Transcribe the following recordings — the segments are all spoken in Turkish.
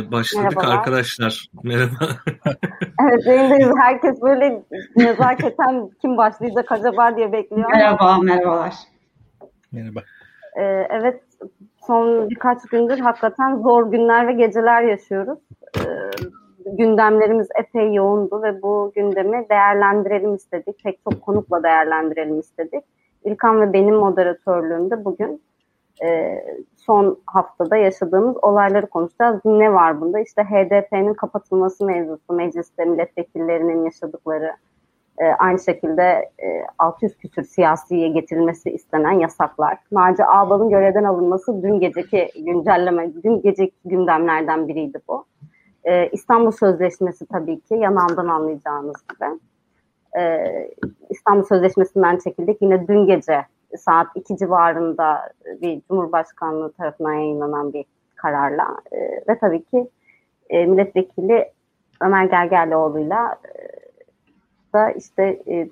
Ee, başladık Merhabalar. arkadaşlar. Merhaba. evet yayındayız. Herkes böyle nezaketen kim başlayacak acaba diye bekliyor. Merhaba, merhabalar. Merhaba. Ee, evet son birkaç gündür hakikaten zor günler ve geceler yaşıyoruz. Ee, gündemlerimiz epey yoğundu ve bu gündemi değerlendirelim istedik. Pek çok konukla değerlendirelim istedik. İlkan ve benim moderatörlüğümde bugün e, son haftada yaşadığımız olayları konuşacağız. Ne var bunda? İşte HDP'nin kapatılması mevzusu, mecliste milletvekillerinin yaşadıkları, e, aynı şekilde e, 600 küsür siyasiye getirilmesi istenen yasaklar. Naci Ağbal'ın görevden alınması dün geceki güncelleme, dün geceki gündemlerden biriydi bu. E, İstanbul Sözleşmesi tabii ki yanağından anlayacağınız gibi. E, İstanbul Sözleşmesi'nden çekildik. Yine dün gece saat 2 civarında bir Cumhurbaşkanlığı tarafından yayınlanan bir kararla e, ve tabii ki e, milletvekili Ömer Gergerlioğlu'yla e, da işte e,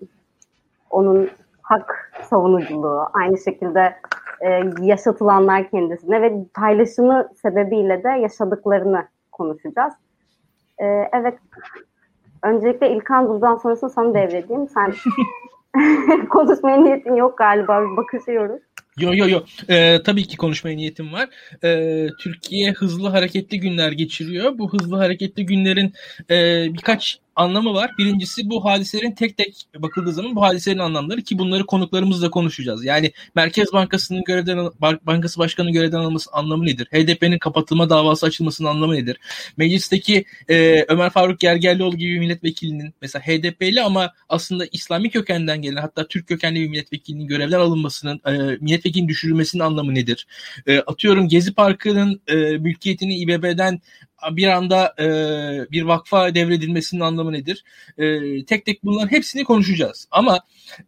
onun hak savunuculuğu, aynı şekilde e, yaşatılanlar kendisine ve paylaşımı sebebiyle de yaşadıklarını konuşacağız. E, evet, öncelikle İlkan buradan sonrasını sana devredeyim. Sen konuşmaya niyetin yok galiba, bakışıyoruz. Yo yo yo. Ee, tabii ki konuşmaya niyetim var. Ee, Türkiye hızlı hareketli günler geçiriyor. Bu hızlı hareketli günlerin e, birkaç anlamı var. Birincisi bu hadiselerin tek tek bakıldığı zaman bu hadiselerin anlamları ki bunları konuklarımızla konuşacağız. Yani Merkez Bankası'nın görevden Bankası Başkanı görevden alınması anlamı nedir? HDP'nin kapatılma davası açılmasının anlamı nedir? Meclisteki e, Ömer Faruk Gergerlioğlu gibi milletvekilinin mesela HDP'li ama aslında İslami kökenden gelen hatta Türk kökenli bir milletvekilinin görevden alınmasının e, milletvekilinin düşürülmesinin anlamı nedir? E, atıyorum Gezi Parkı'nın e, mülkiyetini İBB'den bir anda e, bir vakfa devredilmesinin anlamı nedir? E, tek tek bunların hepsini konuşacağız. Ama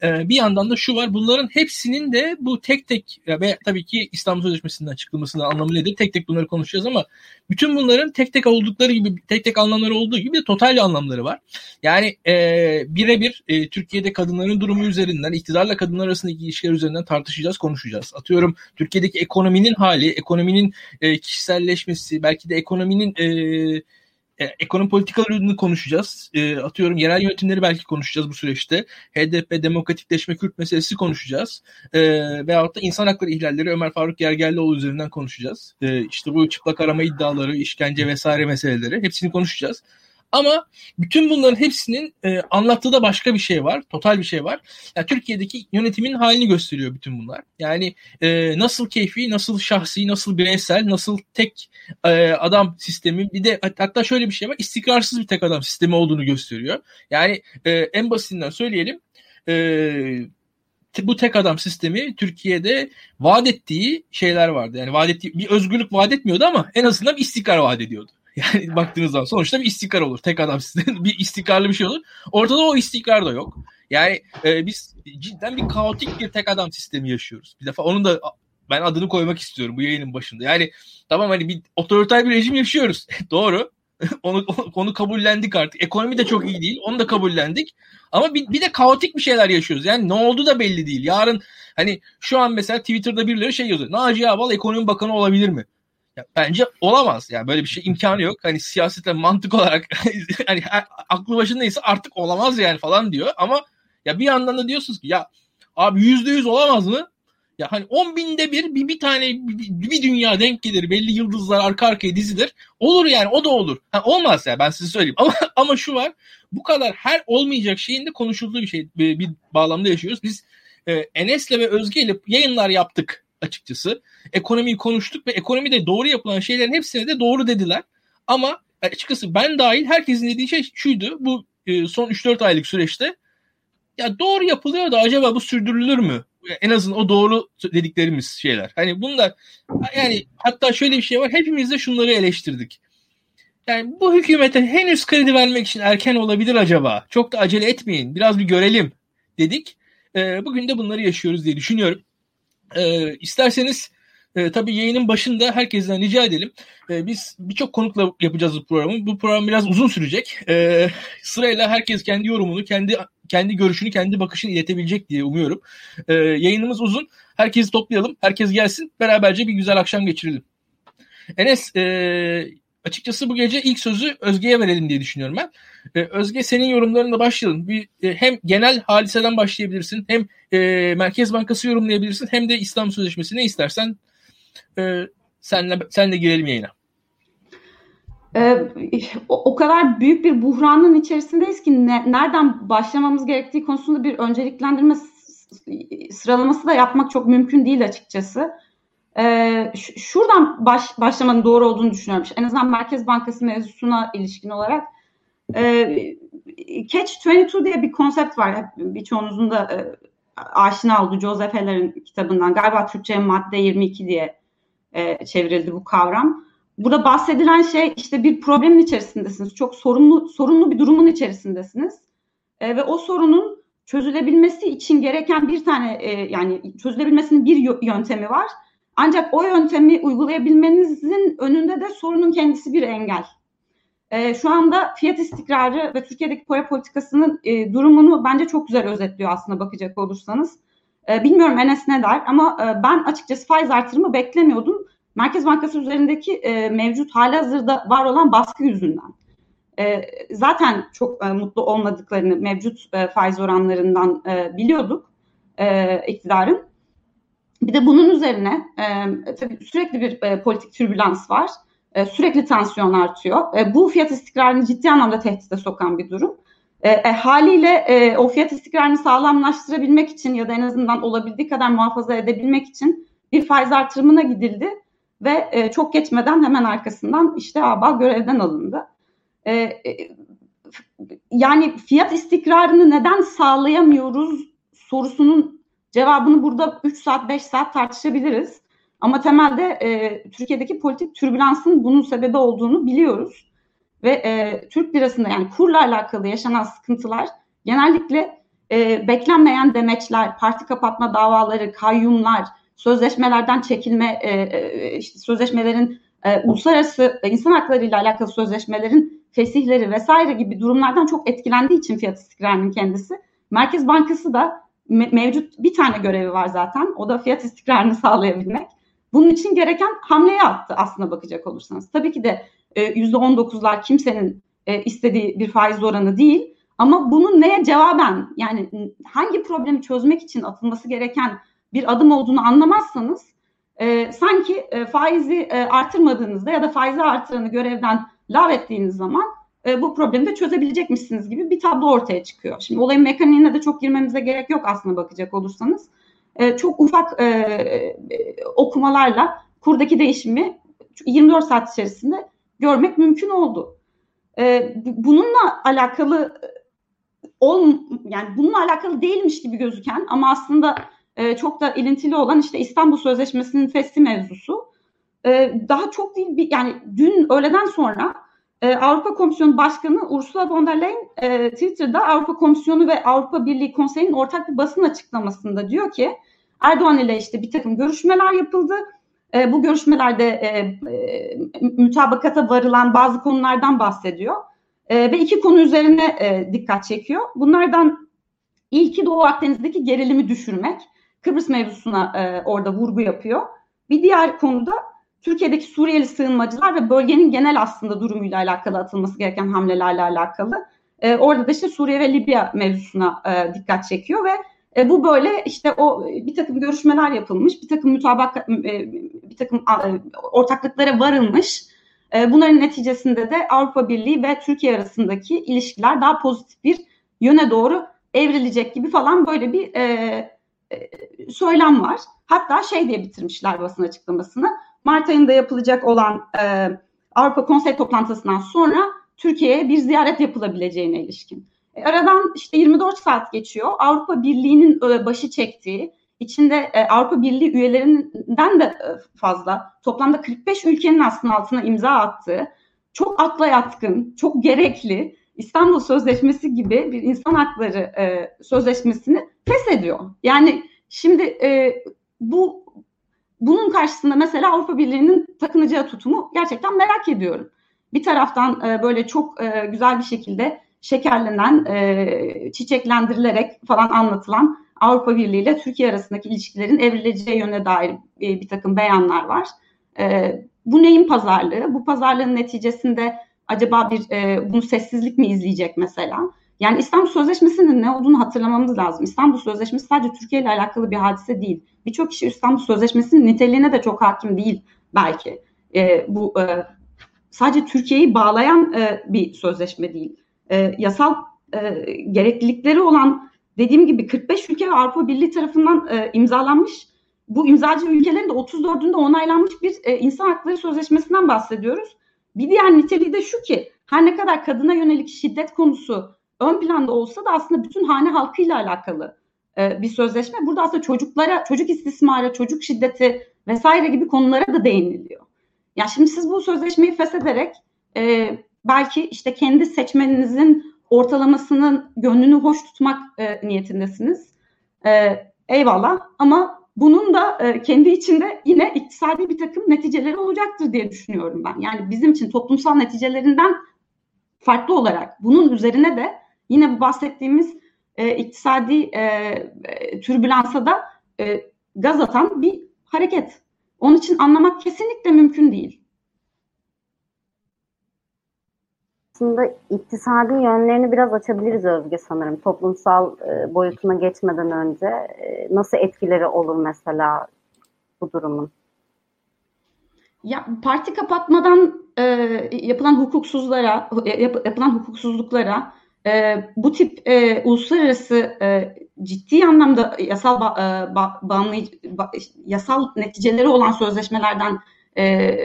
e, bir yandan da şu var bunların hepsinin de bu tek tek ve tabii ki İstanbul Sözleşmesi'nden çıkılmasının anlamı nedir? Tek tek bunları konuşacağız ama bütün bunların tek tek oldukları gibi tek tek anlamları olduğu gibi de total anlamları var. Yani e, birebir e, Türkiye'de kadınların durumu üzerinden iktidarla kadınlar arasındaki ilişkiler üzerinden tartışacağız, konuşacağız. Atıyorum Türkiye'deki ekonominin hali, ekonominin e, kişiselleşmesi, belki de ekonominin e, e, ekonomi politikalarını konuşacağız. E, atıyorum yerel yönetimleri belki konuşacağız bu süreçte. HDP demokratikleşme Kürt meselesi konuşacağız. E, veyahut da insan hakları ihlalleri Ömer Faruk Gergerlioğlu üzerinden konuşacağız. E, işte bu çıplak arama iddiaları, işkence vesaire meseleleri hepsini konuşacağız. Ama bütün bunların hepsinin e, anlattığı da başka bir şey var. Total bir şey var. Yani Türkiye'deki yönetimin halini gösteriyor bütün bunlar. Yani e, nasıl keyfi, nasıl şahsi, nasıl bireysel, nasıl tek e, adam sistemi. Bir de hatta şöyle bir şey var. istikrarsız bir tek adam sistemi olduğunu gösteriyor. Yani e, en basitinden söyleyelim. E, bu tek adam sistemi Türkiye'de vaat ettiği şeyler vardı. Yani vaat ettiği bir özgürlük vaat etmiyordu ama en azından bir istikrar vaat ediyordu. Yani baktığınız zaman sonuçta bir istikrar olur. Tek adam sizin bir istikrarlı bir şey olur. Ortada o istikrar da yok. Yani e, biz cidden bir kaotik bir tek adam sistemi yaşıyoruz. Bir defa onun da ben adını koymak istiyorum bu yayının başında. Yani tamam hani bir otoriter bir rejim yaşıyoruz. Doğru. onu onu kabullendik artık. Ekonomi de çok iyi değil. Onu da kabullendik. Ama bir, bir de kaotik bir şeyler yaşıyoruz. Yani ne oldu da belli değil. Yarın hani şu an mesela Twitter'da birileri şey yazıyor. Naci Ağbal ekonomi bakanı olabilir mi? Ya, bence olamaz. Yani böyle bir şey imkanı yok. Hani siyaseten mantık olarak hani aklı başındaysa artık olamaz yani falan diyor. Ama ya bir yandan da diyorsunuz ki ya abi yüzde yüz olamaz mı? Ya hani on binde bir bir, bir tane bir, bir dünya denk gelir. Belli yıldızlar arka arkaya dizilir. Olur yani o da olur. Ha, olmaz ya ben size söyleyeyim. Ama ama şu var. Bu kadar her olmayacak şeyin de konuşulduğu bir şey bir, bir bağlamda yaşıyoruz. Biz e, Enes'le ve Özge ile yayınlar yaptık açıkçası. Ekonomiyi konuştuk ve ekonomide doğru yapılan şeylerin hepsine de doğru dediler. Ama açıkçası ben dahil herkesin dediği şey şuydu. Bu e, son 3-4 aylık süreçte ya doğru yapılıyor da acaba bu sürdürülür mü? En azından o doğru dediklerimiz şeyler. Hani bunlar yani hatta şöyle bir şey var. Hepimiz de şunları eleştirdik. Yani bu hükümete henüz kredi vermek için erken olabilir acaba. Çok da acele etmeyin. Biraz bir görelim dedik. E, bugün de bunları yaşıyoruz diye düşünüyorum. E, isterseniz e, tabii yayının başında herkesten rica edelim. E, biz birçok konukla yapacağız bu programı. Bu program biraz uzun sürecek. E, sırayla herkes kendi yorumunu, kendi kendi görüşünü, kendi bakışını iletebilecek diye umuyorum. E, yayınımız uzun. Herkesi toplayalım. Herkes gelsin. Beraberce bir güzel akşam geçirelim. Enes, e, açıkçası bu gece ilk sözü Özge'ye verelim diye düşünüyorum ben. Ee, Özge senin yorumlarına başlayalım. Bir, e, hem genel hadiseden başlayabilirsin hem e, Merkez Bankası yorumlayabilirsin hem de İslam Sözleşmesi ne istersen e, senle, senle girelim yayına. Ee, o, o kadar büyük bir buhranın içerisindeyiz ki ne, nereden başlamamız gerektiği konusunda bir önceliklendirme sıralaması da yapmak çok mümkün değil açıkçası. Ee, şuradan baş, başlamanın doğru olduğunu düşünüyorum. En azından Merkez Bankası mevzusuna ilişkin olarak. Ee, Catch 22 diye bir konsept var. Birçoğunuzun da e, aşina olduğu Joseph Heller'in kitabından. Galiba Türkçe'ye madde 22 diye e, çevrildi bu kavram. Burada bahsedilen şey işte bir problemin içerisindesiniz. Çok sorunlu sorunlu bir durumun içerisindesiniz. E, ve o sorunun çözülebilmesi için gereken bir tane e, yani çözülebilmesinin bir yöntemi var. Ancak o yöntemi uygulayabilmenizin önünde de sorunun kendisi bir engel. E, şu anda fiyat istikrarı ve Türkiye'deki para politikasının e, durumunu bence çok güzel özetliyor aslında bakacak olursanız. E, bilmiyorum Enes ne der ama e, ben açıkçası faiz artırımı beklemiyordum. Merkez Bankası üzerindeki e, mevcut hazırda var olan baskı yüzünden. E, zaten çok e, mutlu olmadıklarını mevcut e, faiz oranlarından e, biliyorduk e, iktidarın. Bir de bunun üzerine e, tabii sürekli bir e, politik türbülans var. E, sürekli tansiyon artıyor. E, bu fiyat istikrarını ciddi anlamda tehdide sokan bir durum. E, e, haliyle e, o fiyat istikrarını sağlamlaştırabilmek için ya da en azından olabildiği kadar muhafaza edebilmek için bir faiz artırımına gidildi ve e, çok geçmeden hemen arkasından işte ABA görevden alındı. E, e, yani fiyat istikrarını neden sağlayamıyoruz sorusunun cevabını burada 3 saat 5 saat tartışabiliriz. Ama temelde e, Türkiye'deki politik türbülansın bunun sebebi olduğunu biliyoruz. Ve e, Türk lirasında yani kurla alakalı yaşanan sıkıntılar genellikle e, beklenmeyen demeçler, parti kapatma davaları, kayyumlar, sözleşmelerden çekilme, e, e, işte sözleşmelerin e, uluslararası insan hakları ile alakalı sözleşmelerin fesihleri vesaire gibi durumlardan çok etkilendiği için fiyat istikrarının kendisi. Merkez Bankası da mevcut bir tane görevi var zaten. O da fiyat istikrarını sağlayabilmek. Bunun için gereken hamleyi attı aslına bakacak olursanız. Tabii ki de yüzde 19'lar kimsenin e, istediği bir faiz oranı değil. Ama bunun neye cevaben yani hangi problemi çözmek için atılması gereken bir adım olduğunu anlamazsanız e, sanki e, faizi e, artırmadığınızda ya da faizi artıranı görevden lav ettiğiniz zaman e, bu problemi de çözebilecekmişsiniz gibi bir tablo ortaya çıkıyor. Şimdi olayın mekaniğine de çok girmemize gerek yok aslında bakacak olursanız. E, çok ufak e, e, okumalarla kurdaki değişimi 24 saat içerisinde görmek mümkün oldu. E, bununla alakalı ol yani bununla alakalı değilmiş gibi gözüken ama aslında e, çok da ilintili olan işte İstanbul Sözleşmesi'nin fesli mevzusu. E, daha çok değil yani dün öğleden sonra e, Avrupa Komisyonu Başkanı Ursula von der Leyen e, Twitter'da Avrupa Komisyonu ve Avrupa Birliği Konseyi'nin ortak bir basın açıklamasında diyor ki Erdoğan ile işte bir takım görüşmeler yapıldı. E, bu görüşmelerde e, e, mütabakata varılan bazı konulardan bahsediyor. E, ve iki konu üzerine e, dikkat çekiyor. Bunlardan ilki Doğu Akdeniz'deki gerilimi düşürmek. Kıbrıs mevzusuna e, orada vurgu yapıyor. Bir diğer konuda Türkiye'deki Suriyeli sığınmacılar ve bölgenin genel aslında durumuyla alakalı atılması gereken hamlelerle alakalı. E, orada da işte Suriye ve Libya mevzusuna e, dikkat çekiyor ve e, bu böyle işte o bir takım görüşmeler yapılmış, bir takım mutabak, e, bir takım e, ortaklıklara varılmış. E, bunların neticesinde de Avrupa Birliği ve Türkiye arasındaki ilişkiler daha pozitif bir yöne doğru evrilecek gibi falan böyle bir e, e, söylem var. Hatta şey diye bitirmişler basın açıklamasını. Mart ayında yapılacak olan e, Avrupa Konsey toplantısından sonra Türkiye'ye bir ziyaret yapılabileceğine ilişkin. E, aradan işte 24 saat geçiyor. Avrupa Birliği'nin e, başı çektiği, içinde e, Avrupa Birliği üyelerinden de e, fazla, toplamda 45 ülkenin aslında altına imza attığı, çok akla yatkın, çok gerekli İstanbul Sözleşmesi gibi bir insan hakları e, sözleşmesini feshediyor. Yani şimdi e, bu bunun karşısında mesela Avrupa Birliği'nin takınacağı tutumu gerçekten merak ediyorum. Bir taraftan e, böyle çok e, güzel bir şekilde şekerlenen, e, çiçeklendirilerek falan anlatılan Avrupa Birliği ile Türkiye arasındaki ilişkilerin evrileceği yöne dair e, bir takım beyanlar var. E, bu neyin pazarlığı? Bu pazarlığın neticesinde acaba bir e, bunu sessizlik mi izleyecek mesela? Yani İstanbul Sözleşmesi'nin ne olduğunu hatırlamamız lazım. İstanbul Sözleşmesi sadece Türkiye ile alakalı bir hadise değil. Birçok kişi İstanbul Sözleşmesi'nin niteliğine de çok hakim değil belki. E, bu e, sadece Türkiye'yi bağlayan e, bir sözleşme değil. E, yasal e, gereklilikleri olan dediğim gibi 45 ülke ve Avrupa Birliği tarafından e, imzalanmış. Bu imzacı ülkelerin de 34'ünde onaylanmış bir e, insan hakları sözleşmesinden bahsediyoruz. Bir diğer niteliği de şu ki her ne kadar kadına yönelik şiddet konusu ön planda olsa da aslında bütün hane halkıyla alakalı e, bir sözleşme. Burada aslında çocuklara, çocuk istismarı, çocuk şiddeti vesaire gibi konulara da değiniliyor. Ya şimdi siz bu sözleşmeyi feshederek e, belki işte kendi seçmeninizin ortalamasının gönlünü hoş tutmak e, niyetindesiniz. E, eyvallah ama bunun da e, kendi içinde yine iktisadi bir takım neticeleri olacaktır diye düşünüyorum ben. Yani bizim için toplumsal neticelerinden farklı olarak bunun üzerine de yine bu bahsettiğimiz e, iktisadi e, e, türbülansa da e, gaz atan bir hareket. Onun için anlamak kesinlikle mümkün değil. Aslında iktisadi yönlerini biraz açabiliriz Özge sanırım. Toplumsal e, boyutuna geçmeden önce e, nasıl etkileri olur mesela bu durumun? Ya parti kapatmadan e, yapılan hukuksuzlara, yap, yapılan hukuksuzluklara e, bu tip e, uluslararası e, ciddi anlamda yasal ba, e, ba, bağımlı, ba, yasal neticeleri olan sözleşmelerden e,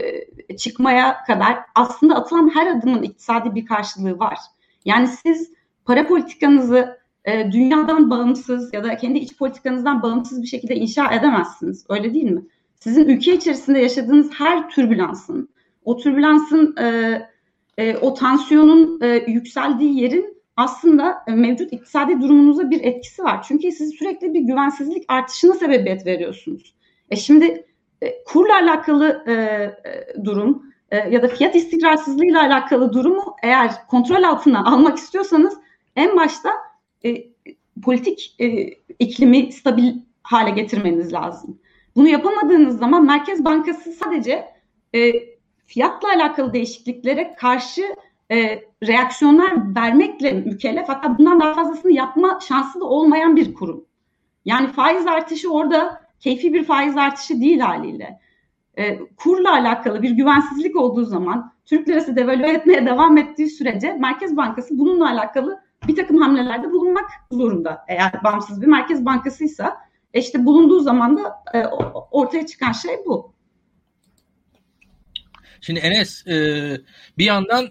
çıkmaya kadar aslında atılan her adımın iktisadi bir karşılığı var. Yani siz para politikanızı e, dünyadan bağımsız ya da kendi iç politikanızdan bağımsız bir şekilde inşa edemezsiniz. Öyle değil mi? Sizin ülke içerisinde yaşadığınız her türbülansın, o türbülansın e, e, o tansiyonun e, yükseldiği yerin aslında e, mevcut iktisadi durumunuza bir etkisi var. Çünkü siz sürekli bir güvensizlik artışına sebebiyet veriyorsunuz. E şimdi e, kurla alakalı e, e, durum e, ya da fiyat istikrarsızlığıyla alakalı durumu eğer kontrol altına almak istiyorsanız en başta e, politik e, iklimi stabil hale getirmeniz lazım. Bunu yapamadığınız zaman Merkez Bankası sadece e, fiyatla alakalı değişikliklere karşı e, reaksiyonlar vermekle mükellef hatta bundan daha fazlasını yapma şansı da olmayan bir kurum. Yani faiz artışı orada keyfi bir faiz artışı değil haliyle. E, kurla alakalı bir güvensizlik olduğu zaman Türk lirası devalüe etmeye devam ettiği sürece Merkez Bankası bununla alakalı bir takım hamlelerde bulunmak zorunda. Eğer bağımsız bir Merkez Bankasıysa e işte bulunduğu zaman da e, ortaya çıkan şey bu. Şimdi Enes e, bir yandan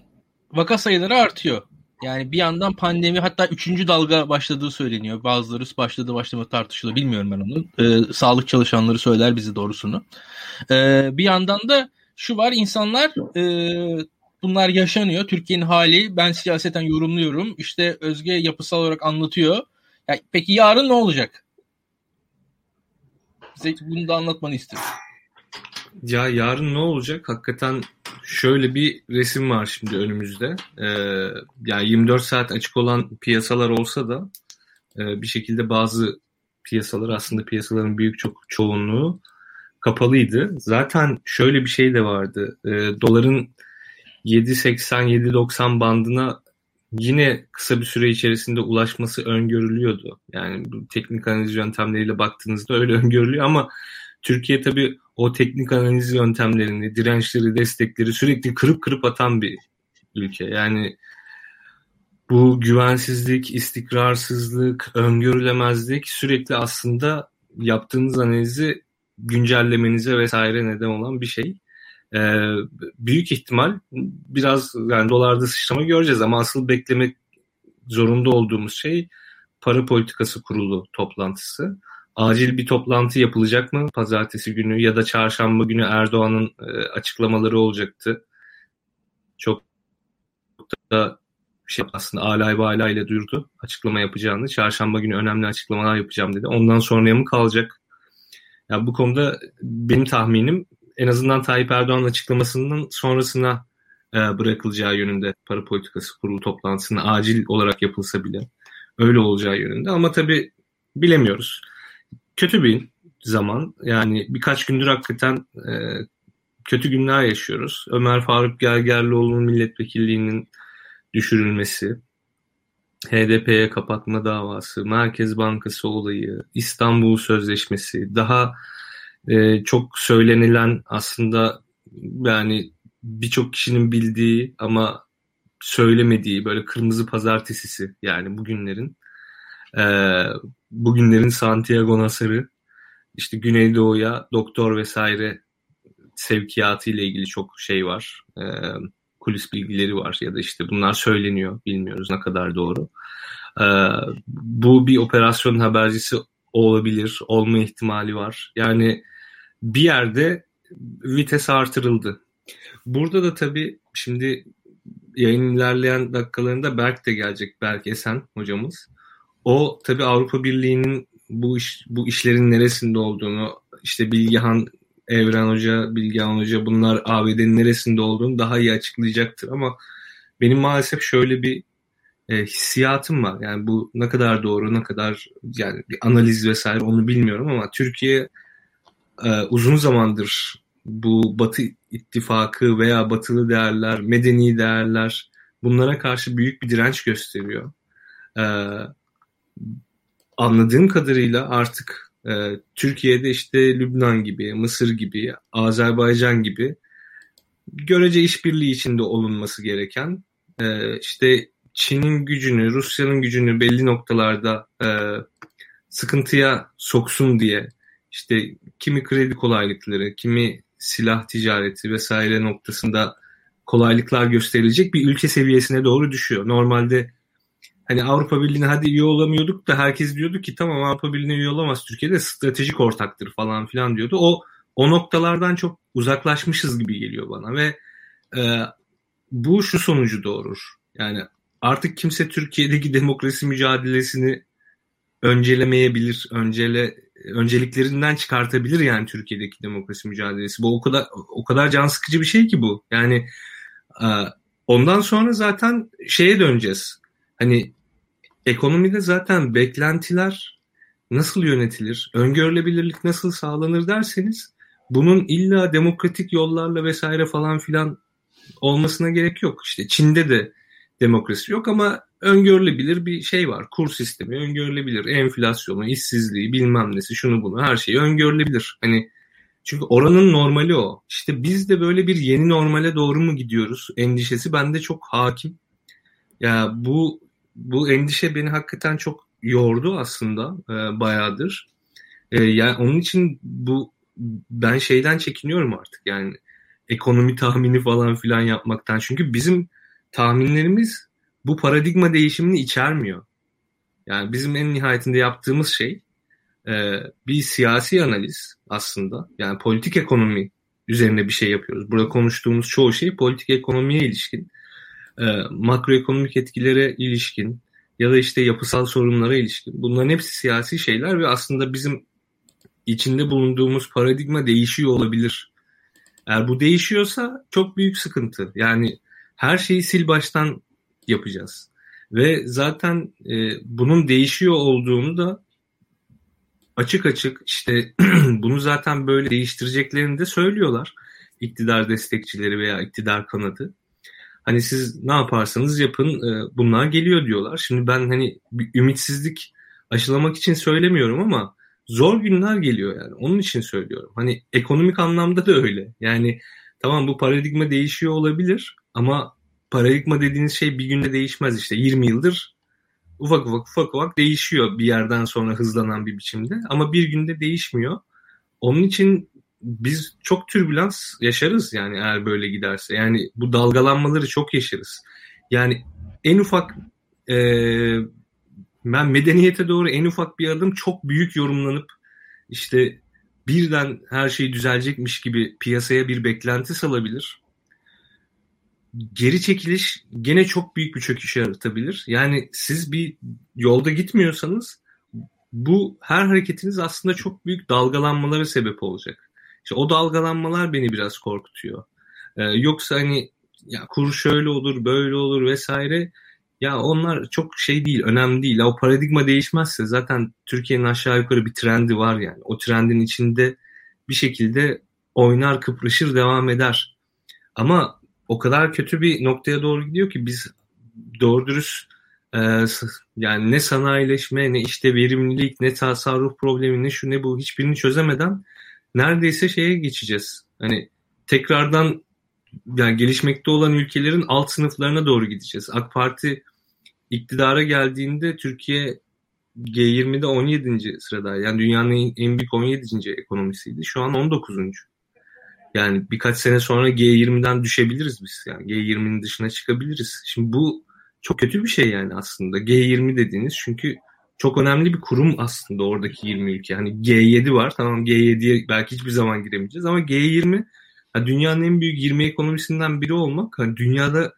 vaka sayıları artıyor. Yani bir yandan pandemi hatta üçüncü dalga başladığı söyleniyor. Bazıları başladı başlama tartışılıyor. Bilmiyorum ben onu. Ee, sağlık çalışanları söyler bizi doğrusunu. Ee, bir yandan da şu var insanlar e, bunlar yaşanıyor. Türkiye'nin hali ben siyaseten yorumluyorum. İşte Özge yapısal olarak anlatıyor. Ya, peki yarın ne olacak? Bize bunu da anlatmanı istedim. Ya yarın ne olacak? Hakikaten şöyle bir resim var şimdi önümüzde. Ee, yani 24 saat açık olan piyasalar olsa da e, bir şekilde bazı piyasalar aslında piyasaların büyük çok çoğunluğu kapalıydı. Zaten şöyle bir şey de vardı. E, doların 7.80-7.90 bandına yine kısa bir süre içerisinde ulaşması öngörülüyordu. Yani teknik analiz yöntemleriyle baktığınızda öyle öngörülüyor ama Türkiye tabii o teknik analiz yöntemlerini, dirençleri, destekleri sürekli kırıp kırıp atan bir ülke. Yani bu güvensizlik, istikrarsızlık, öngörülemezlik sürekli aslında yaptığınız analizi güncellemenize vesaire neden olan bir şey. Ee, büyük ihtimal biraz yani dolarda sıçrama göreceğiz ama asıl beklemek zorunda olduğumuz şey para politikası kurulu toplantısı acil bir toplantı yapılacak mı pazartesi günü ya da çarşamba günü Erdoğan'ın e, açıklamaları olacaktı. Çok da şey aslında alay bala ile duyurdu açıklama yapacağını. Çarşamba günü önemli açıklamalar yapacağım dedi. Ondan sonraya mı kalacak? Ya yani bu konuda benim tahminim en azından Tayyip Erdoğan açıklamasının sonrasına e, bırakılacağı yönünde para politikası kurulu toplantısının acil olarak yapılsa bile öyle olacağı yönünde. Ama tabii bilemiyoruz kötü bir zaman. Yani birkaç gündür hakikaten e, kötü günler yaşıyoruz. Ömer Faruk Gergerlioğlu'nun milletvekilliğinin düşürülmesi, HDP'ye kapatma davası, Merkez Bankası olayı, İstanbul Sözleşmesi, daha e, çok söylenilen aslında yani birçok kişinin bildiği ama söylemediği böyle kırmızı pazartesisi yani bugünlerin e, bugünlerin Santiago Nasır'ı işte Güneydoğu'ya doktor vesaire sevkiyatı ile ilgili çok şey var. E, kulis bilgileri var ya da işte bunlar söyleniyor. Bilmiyoruz ne kadar doğru. E, bu bir operasyon habercisi olabilir. Olma ihtimali var. Yani bir yerde vites artırıldı. Burada da tabii şimdi yayın ilerleyen dakikalarında Berk de gelecek. Berk Esen hocamız. O tabii Avrupa Birliği'nin bu iş bu işlerin neresinde olduğunu işte Bilgehan Evren Hoca, Bilgehan Hoca bunlar ABD'nin neresinde olduğunu daha iyi açıklayacaktır ama benim maalesef şöyle bir e, hissiyatım var. Yani bu ne kadar doğru, ne kadar yani bir analiz vesaire onu bilmiyorum ama Türkiye e, uzun zamandır bu Batı ittifakı veya batılı değerler, medeni değerler bunlara karşı büyük bir direnç gösteriyor. E, anladığım kadarıyla artık e, Türkiye'de işte Lübnan gibi, Mısır gibi, Azerbaycan gibi görece işbirliği içinde olunması gereken e, işte Çin'in gücünü, Rusya'nın gücünü belli noktalarda e, sıkıntıya soksun diye işte kimi kredi kolaylıkları, kimi silah ticareti vesaire noktasında kolaylıklar gösterilecek bir ülke seviyesine doğru düşüyor. Normalde hani Avrupa Birliği'ne hadi üye olamıyorduk da herkes diyordu ki tamam Avrupa Birliği'ne üye olamaz Türkiye'de stratejik ortaktır falan filan diyordu. O o noktalardan çok uzaklaşmışız gibi geliyor bana ve e, bu şu sonucu doğurur. Yani artık kimse Türkiye'deki demokrasi mücadelesini öncelemeyebilir, öncele önceliklerinden çıkartabilir yani Türkiye'deki demokrasi mücadelesi. Bu o kadar o kadar can sıkıcı bir şey ki bu. Yani e, ondan sonra zaten şeye döneceğiz. Hani ekonomide zaten beklentiler nasıl yönetilir, öngörülebilirlik nasıl sağlanır derseniz bunun illa demokratik yollarla vesaire falan filan olmasına gerek yok. İşte Çin'de de demokrasi yok ama öngörülebilir bir şey var. Kur sistemi öngörülebilir. Enflasyonu, işsizliği, bilmem nesi, şunu bunu her şeyi öngörülebilir. Hani çünkü oranın normali o. İşte biz de böyle bir yeni normale doğru mu gidiyoruz? Endişesi bende çok hakim. Ya bu bu endişe beni hakikaten çok yordu aslında e, bayağıdır. E, yani onun için bu ben şeyden çekiniyorum artık yani ekonomi tahmini falan filan yapmaktan. Çünkü bizim tahminlerimiz bu paradigma değişimini içermiyor. Yani bizim en nihayetinde yaptığımız şey e, bir siyasi analiz aslında. Yani politik ekonomi üzerine bir şey yapıyoruz. Burada konuştuğumuz çoğu şey politik ekonomiye ilişkin e, makroekonomik etkilere ilişkin ya da işte yapısal sorunlara ilişkin. Bunların hepsi siyasi şeyler ve aslında bizim içinde bulunduğumuz paradigma değişiyor olabilir. Eğer bu değişiyorsa çok büyük sıkıntı. Yani her şeyi sil baştan yapacağız. Ve zaten e, bunun değişiyor olduğunu da açık açık işte bunu zaten böyle değiştireceklerini de söylüyorlar. İktidar destekçileri veya iktidar kanadı. Hani siz ne yaparsanız yapın e, bunlar geliyor diyorlar. Şimdi ben hani bir ümitsizlik aşılamak için söylemiyorum ama zor günler geliyor yani. Onun için söylüyorum. Hani ekonomik anlamda da öyle. Yani tamam bu paradigma değişiyor olabilir ama paradigma dediğiniz şey bir günde değişmez işte. 20 yıldır ufak ufak ufak ufak değişiyor bir yerden sonra hızlanan bir biçimde ama bir günde değişmiyor. Onun için biz çok türbülans yaşarız yani eğer böyle giderse. Yani bu dalgalanmaları çok yaşarız. Yani en ufak e, ben medeniyete doğru en ufak bir adım çok büyük yorumlanıp işte birden her şey düzelecekmiş gibi piyasaya bir beklenti salabilir. Geri çekiliş gene çok büyük bir çöküş yaratabilir. Yani siz bir yolda gitmiyorsanız bu her hareketiniz aslında çok büyük dalgalanmalara sebep olacak. İşte o dalgalanmalar beni biraz korkutuyor. Ee, yoksa hani ya kur şöyle olur, böyle olur vesaire. Ya onlar çok şey değil, önemli değil. O paradigma değişmezse zaten Türkiye'nin aşağı yukarı bir trendi var yani. O trendin içinde bir şekilde oynar kıpırışır devam eder. Ama o kadar kötü bir noktaya doğru gidiyor ki biz doğru dürüst e, yani ne sanayileşme ne işte verimlilik ne tasarruf problemi ne şu ne bu hiçbirini çözemeden neredeyse şeye geçeceğiz. Hani tekrardan yani gelişmekte olan ülkelerin alt sınıflarına doğru gideceğiz. AK Parti iktidara geldiğinde Türkiye G20'de 17. sırada. Yani dünyanın en büyük 17. ekonomisiydi. Şu an 19. Yani birkaç sene sonra G20'den düşebiliriz biz. Yani G20'nin dışına çıkabiliriz. Şimdi bu çok kötü bir şey yani aslında. G20 dediğiniz çünkü çok önemli bir kurum aslında oradaki 20 ülke. Hani G7 var. Tamam G7'ye belki hiçbir zaman giremeyeceğiz ama G20 yani dünyanın en büyük 20 ekonomisinden biri olmak hani dünyada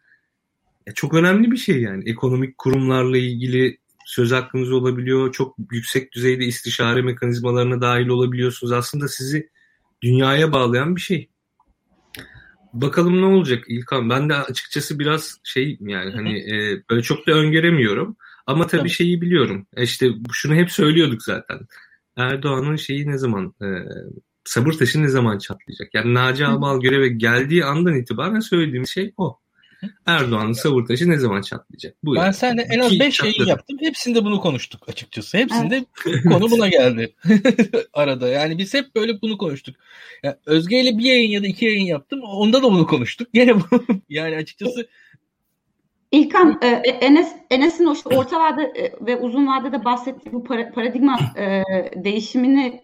çok önemli bir şey yani. Ekonomik kurumlarla ilgili söz hakkınız olabiliyor. Çok yüksek düzeyde istişare mekanizmalarına dahil olabiliyorsunuz. Aslında sizi dünyaya bağlayan bir şey. Bakalım ne olacak İlkan. Ben de açıkçası biraz şey yani hani e, böyle çok da öngöremiyorum. Ama tabii, tabii. şeyi biliyorum. E işte şunu hep söylüyorduk zaten. Erdoğan'ın şeyi ne zaman e, sabır taşı ne zaman çatlayacak? Yani Naci Abal göreve geldiği andan itibaren söylediğimiz şey o. Erdoğan'ın sabır taşı ne zaman çatlayacak? Bu ben yani. seninle en az 5 yayın yaptım. Hepsinde bunu konuştuk açıkçası. Hepsinde konu buna geldi. Arada. Yani biz hep böyle bunu konuştuk. Yani Özge ile bir yayın ya da iki yayın yaptım. Onda da bunu konuştuk. Gene bu. yani açıkçası İlkan, e, Enes Enes'in o işte orta vade e, ve uzun vadede bahsettiği bu paradigma e, değişimini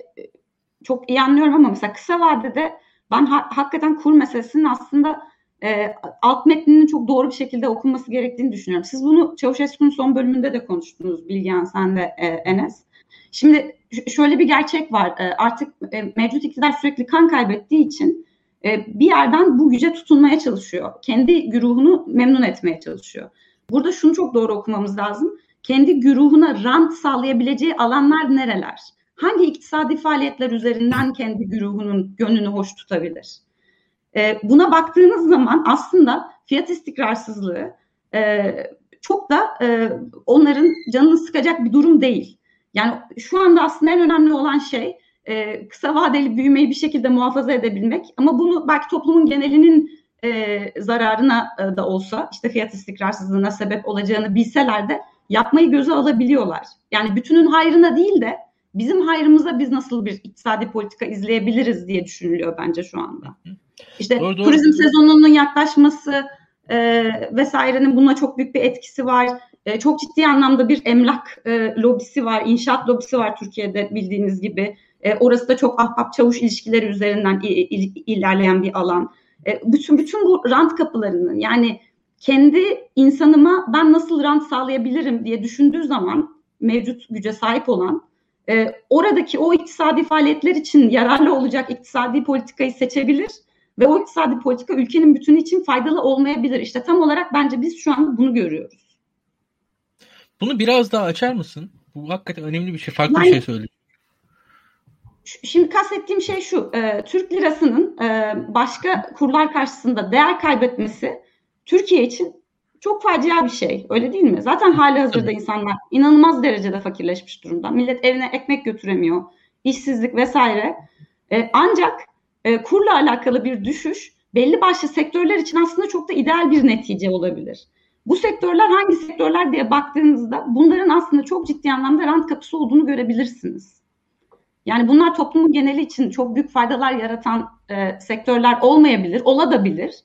çok iyi anlıyorum ama mesela kısa vadede ben ha, hakikaten kur meselesinin aslında e, alt metninin çok doğru bir şekilde okunması gerektiğini düşünüyorum. Siz bunu Çavuşescu'nun son bölümünde de konuştunuz Bilgehan sen de e, Enes. Şimdi şöyle bir gerçek var. E, artık e, mevcut iktidar sürekli kan kaybettiği için e, bir yerden bu güce tutunmaya çalışıyor. Kendi güruhunu memnun etmeye çalışıyor. Burada şunu çok doğru okumamız lazım. Kendi güruhuna rant sağlayabileceği alanlar nereler? Hangi iktisadi faaliyetler üzerinden kendi güruhunun gönlünü hoş tutabilir? E, buna baktığınız zaman aslında fiyat istikrarsızlığı e, çok da onların canını sıkacak bir durum değil. Yani şu anda aslında en önemli olan şey e, kısa vadeli büyümeyi bir şekilde muhafaza edebilmek. Ama bunu belki toplumun genelinin e, zararına e, da olsa işte fiyat istikrarsızlığına sebep olacağını bilseler de yapmayı göze alabiliyorlar. Yani bütünün hayrına değil de bizim hayrımıza biz nasıl bir iktisadi politika izleyebiliriz diye düşünülüyor bence şu anda. İşte doğru, doğru. turizm sezonunun yaklaşması e, vesairenin buna çok büyük bir etkisi var. E, çok ciddi anlamda bir emlak e, lobisi var, inşaat lobisi var Türkiye'de bildiğiniz gibi. E, orası da çok ahbap çavuş ilişkileri üzerinden il, il, ilerleyen bir alan. E, bütün bütün bu rant kapılarının yani kendi insanıma ben nasıl rant sağlayabilirim diye düşündüğü zaman mevcut güce sahip olan e, oradaki o iktisadi faaliyetler için yararlı olacak iktisadi politikayı seçebilir ve o iktisadi politika ülkenin bütünü için faydalı olmayabilir. İşte tam olarak bence biz şu an bunu görüyoruz. Bunu biraz daha açar mısın? Bu hakikaten önemli bir şey. Farklı yani, bir şey söylüyor. Şimdi kastettiğim şey şu. E, Türk lirasının e, başka kurlar karşısında değer kaybetmesi Türkiye için çok facia bir şey. Öyle değil mi? Zaten hali hazırda insanlar inanılmaz derecede fakirleşmiş durumda. Millet evine ekmek götüremiyor. işsizlik vesaire. E, ancak e, kurla alakalı bir düşüş belli başlı sektörler için aslında çok da ideal bir netice olabilir. Bu sektörler hangi sektörler diye baktığınızda bunların aslında çok ciddi anlamda rant kapısı olduğunu görebilirsiniz. Yani bunlar toplumun geneli için çok büyük faydalar yaratan e, sektörler olmayabilir, olabilir.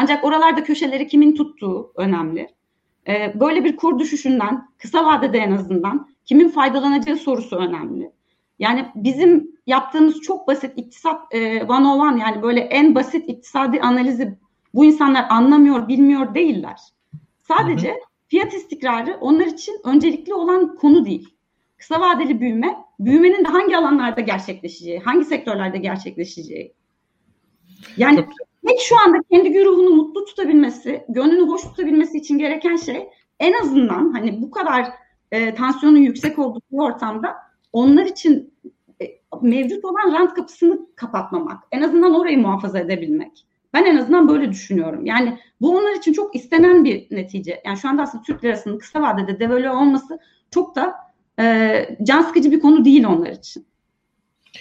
Ancak oralarda köşeleri kimin tuttuğu önemli. E, böyle bir kur düşüşünden kısa vadede en azından kimin faydalanacağı sorusu önemli. Yani bizim yaptığımız çok basit iktisat e, one on one yani böyle en basit iktisadi analizi bu insanlar anlamıyor, bilmiyor değiller. Sadece hı hı. fiyat istikrarı onlar için öncelikli olan konu değil. Kısa vadeli büyüme, büyümenin de hangi alanlarda gerçekleşeceği, hangi sektörlerde gerçekleşeceği. Yani tek şu anda kendi güruhunu mutlu tutabilmesi, gönlünü hoş tutabilmesi için gereken şey en azından hani bu kadar e, tansiyonun yüksek olduğu bir ortamda onlar için e, mevcut olan rant kapısını kapatmamak. En azından orayı muhafaza edebilmek. Ben en azından böyle düşünüyorum. Yani bu onlar için çok istenen bir netice. Yani şu anda aslında Türk lirasının kısa vadede devalüe olması çok da e, can sıkıcı bir konu değil onlar için.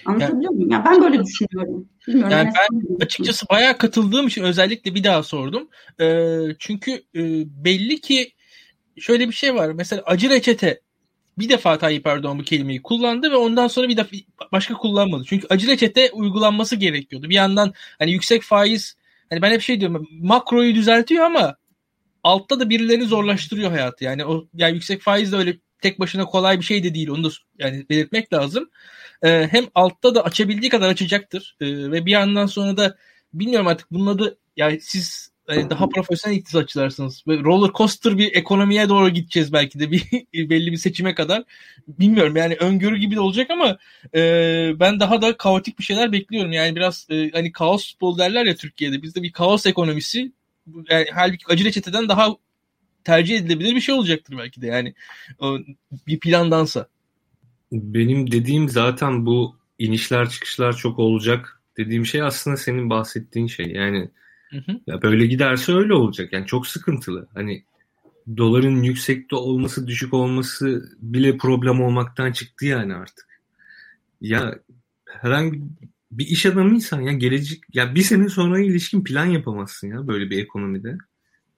Anlatabiliyor yani, muyum? Yani ben böyle düşünüyorum. Bilmiyorum. Yani ben açıkçası bayağı katıldığım için özellikle bir daha sordum. Ee, çünkü e, belli ki şöyle bir şey var. Mesela acı reçete bir defa Tayyip Erdoğan bu kelimeyi kullandı ve ondan sonra bir defa başka kullanmadı. Çünkü acı reçete uygulanması gerekiyordu. Bir yandan hani yüksek faiz hani ben hep şey diyorum makroyu düzeltiyor ama altta da birilerini zorlaştırıyor hayatı. Yani o yani yüksek faiz de öyle tek başına kolay bir şey de değil. Onu da yani belirtmek lazım. Ee, hem altta da açabildiği kadar açacaktır. Ee, ve bir yandan sonra da bilmiyorum artık bunun adı yani siz yani daha profesyonel iktisatçılarsınız. Ve roller coaster bir ekonomiye doğru gideceğiz belki de bir belli bir seçime kadar. Bilmiyorum yani öngörü gibi de olacak ama e, ben daha da kaotik bir şeyler bekliyorum. Yani biraz e, hani kaos futbol derler ya Türkiye'de. Bizde bir kaos ekonomisi yani halbuki acı reçeteden daha tercih edilebilir bir şey olacaktır belki de yani bir plandansa. Benim dediğim zaten bu inişler çıkışlar çok olacak dediğim şey aslında senin bahsettiğin şey yani hı hı. ya böyle giderse öyle olacak yani çok sıkıntılı hani doların yüksekte olması düşük olması bile problem olmaktan çıktı yani artık ya herhangi bir iş adamıysan ya gelecek ya bir sene sonra ilişkin plan yapamazsın ya böyle bir ekonomide.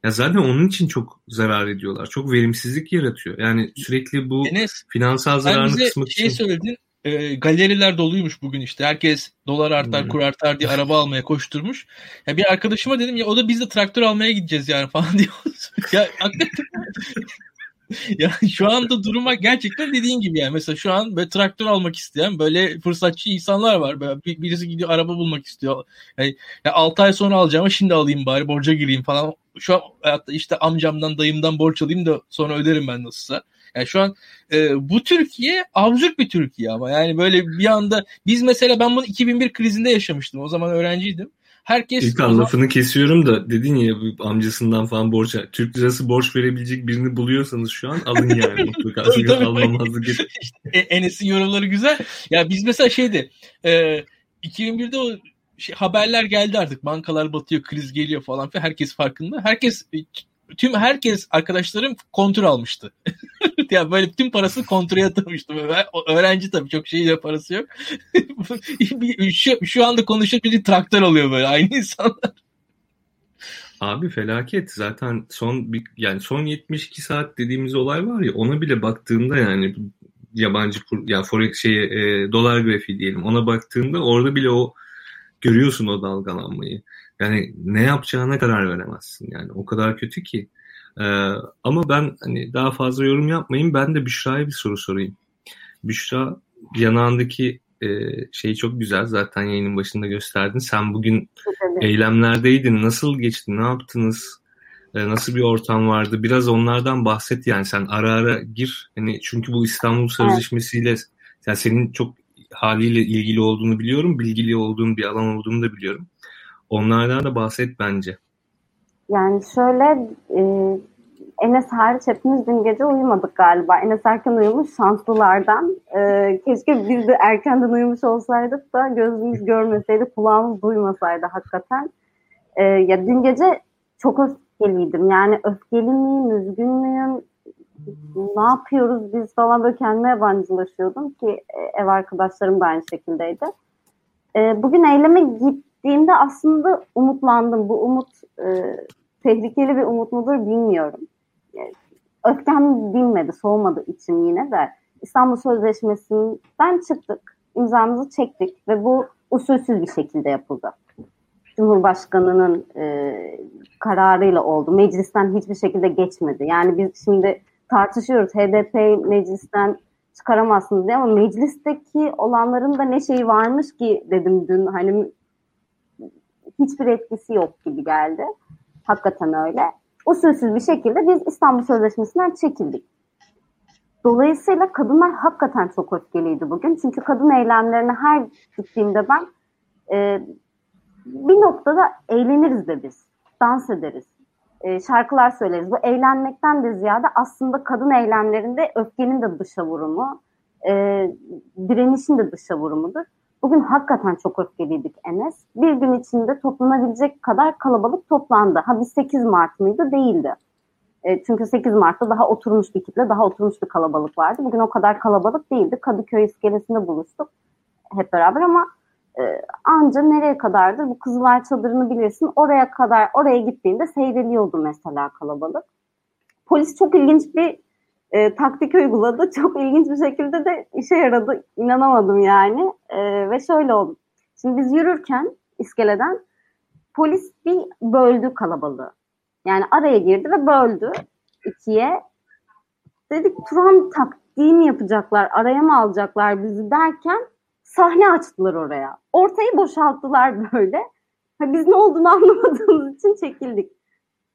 Ya zaten onun için çok zarar ediyorlar. Çok verimsizlik yaratıyor. Yani sürekli bu Enes, finansal zararını kısmak şey için. söyledin. E, galeriler doluymuş bugün işte. Herkes dolar artar, kur artar diye araba almaya koşturmuş. Ya bir arkadaşıma dedim ya o da biz de traktör almaya gideceğiz yani falan diyor. ya hakikaten ya şu anda duruma gerçekten dediğin gibi yani mesela şu an böyle traktör almak isteyen böyle fırsatçı insanlar var. Böyle birisi gidiyor araba bulmak istiyor. Yani, ya 6 ay sonra alacağım şimdi alayım bari borca gireyim falan. Şu an hayatta işte amcamdan dayımdan borç alayım da sonra öderim ben nasılsa. Yani şu an e, bu Türkiye absürt bir Türkiye ama yani böyle bir anda biz mesela ben bunu 2001 krizinde yaşamıştım. O zaman öğrenciydim. Herkes İlkan zaman... lafını kesiyorum da dedin ya amcasından falan borç Türk lirası borç verebilecek birini buluyorsanız şu an alın yani mutlaka. tabii. Almamazlık işte, Enes'in yorumları güzel. Ya biz mesela şeydi e, 2001'de o şey, haberler geldi artık bankalar batıyor kriz geliyor falan falan herkes farkında. Herkes tüm herkes arkadaşlarım kontrol almıştı. ya böyle tüm parasını kontrol yatırmıştı. Öğrenci tabii çok şey de parası yok. şu, şu anda konuşacak bir traktör oluyor böyle aynı insanlar. Abi felaket. Zaten son bir, yani son 72 saat dediğimiz olay var ya ona bile baktığında yani yabancı kur, yani forex şey e, dolar grafiği diyelim ona baktığında orada bile o görüyorsun o dalgalanmayı. Yani ne yapacağına karar veremezsin. Yani o kadar kötü ki. Ee, ama ben hani daha fazla yorum yapmayayım. Ben de Büşra'ya bir soru sorayım. Büşra yanağındaki e, şey çok güzel. Zaten yayının başında gösterdin. Sen bugün eylemlerdeydin. Nasıl geçti? Ne yaptınız? E, nasıl bir ortam vardı? Biraz onlardan bahset yani. Sen ara ara gir. Hani çünkü bu İstanbul Sözleşmesi'yle yani senin çok haliyle ilgili olduğunu biliyorum. Bilgili olduğun bir alan olduğunu da biliyorum. Onlardan da bahset bence. Yani şöyle e, Enes hariç hepimiz dün gece uyumadık galiba. Enes erken uyumuş şanslılardan. E, keşke biz de erkenden uyumuş olsaydık da gözümüz görmeseydi, kulağımız duymasaydı hakikaten. E, ya dün gece çok öfkeliydim. Yani öfkeli miyim, üzgün müyüm, ne yapıyoruz biz falan böyle kendime yabancılaşıyordum ki e, ev arkadaşlarım da aynı şekildeydi. E, bugün eyleme gittiğimde aslında umutlandım. Bu umut e, tehlikeli bir umut mudur bilmiyorum. Yani, öfkem dinmedi, soğumadı içim yine de. İstanbul Sözleşmesi'nden çıktık, imzamızı çektik ve bu usulsüz bir şekilde yapıldı. Cumhurbaşkanının e, kararıyla oldu. Meclisten hiçbir şekilde geçmedi. Yani biz şimdi tartışıyoruz. HDP meclisten çıkaramazsınız diye ama meclisteki olanların da ne şeyi varmış ki dedim dün hani hiçbir etkisi yok gibi geldi. Hakikaten öyle. Usulsüz bir şekilde biz İstanbul Sözleşmesi'nden çekildik. Dolayısıyla kadınlar hakikaten çok öfkeliydi bugün. Çünkü kadın eylemlerine her gittiğimde ben e, bir noktada eğleniriz de biz. Dans ederiz e, şarkılar söyleriz. Bu eğlenmekten de ziyade aslında kadın eylemlerinde öfkenin de dışa vurumu, e, direnişin de dışa vurumudur. Bugün hakikaten çok öfkeliydik Enes. Bir gün içinde toplanabilecek kadar kalabalık toplandı. Ha biz 8 Mart mıydı? Değildi. E, çünkü 8 Mart'ta daha oturmuş bir kitle, daha oturmuş bir kalabalık vardı. Bugün o kadar kalabalık değildi. Kadıköy iskelesinde buluştuk. hep beraber ama e, anca nereye kadardır bu Kızılay çadırını bilirsin oraya kadar oraya gittiğinde seyrediyordu mesela kalabalık. Polis çok ilginç bir e, taktik uyguladı. Çok ilginç bir şekilde de işe yaradı. İnanamadım yani. E, ve şöyle oldu. Şimdi biz yürürken iskeleden polis bir böldü kalabalığı. Yani araya girdi ve böldü ikiye. Dedik Turan taktiği mi yapacaklar, araya mı alacaklar bizi derken sahne açtılar oraya. Ortayı boşalttılar böyle. Ha, biz ne olduğunu anlamadığımız için çekildik.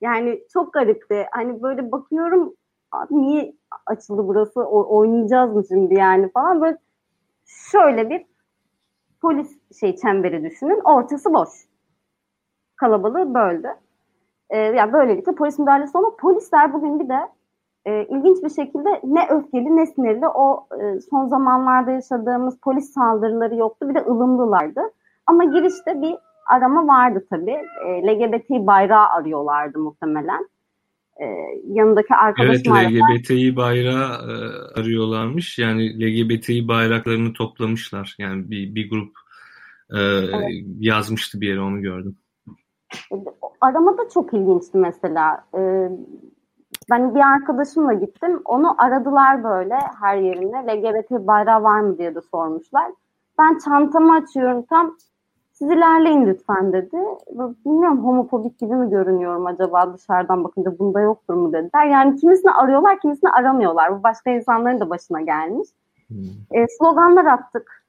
Yani çok garipti. Hani böyle bakıyorum abi niye açıldı burası o, oynayacağız mı şimdi yani falan böyle şöyle bir polis şey çemberi düşünün ortası boş kalabalığı böldü. Ee, yani böylelikle polis müdahalesi ama polisler bugün bir de e, ilginç bir şekilde ne öfkeli ne sinirli o e, son zamanlarda yaşadığımız polis saldırıları yoktu bir de ılımlılardı. Ama girişte bir arama vardı tabii. E, LGBT bayrağı arıyorlardı muhtemelen. E, yanındaki arkadaşım Evet LGBTİ bayrağı e, arıyorlarmış. Yani LGBTİ bayraklarını toplamışlar. Yani bir, bir grup e, evet. yazmıştı bir yere onu gördüm. Arama da çok ilginçti mesela. E, ben bir arkadaşımla gittim. Onu aradılar böyle her yerinde. LGBT bayrağı var mı diye de sormuşlar. Ben çantamı açıyorum tam siz ilerleyin lütfen dedi. Bilmiyorum homofobik gibi mi görünüyorum acaba dışarıdan bakınca bunda yoktur mu dediler. Yani kimisini arıyorlar kimisini aramıyorlar. Bu başka insanların da başına gelmiş. Hmm. E, sloganlar attık.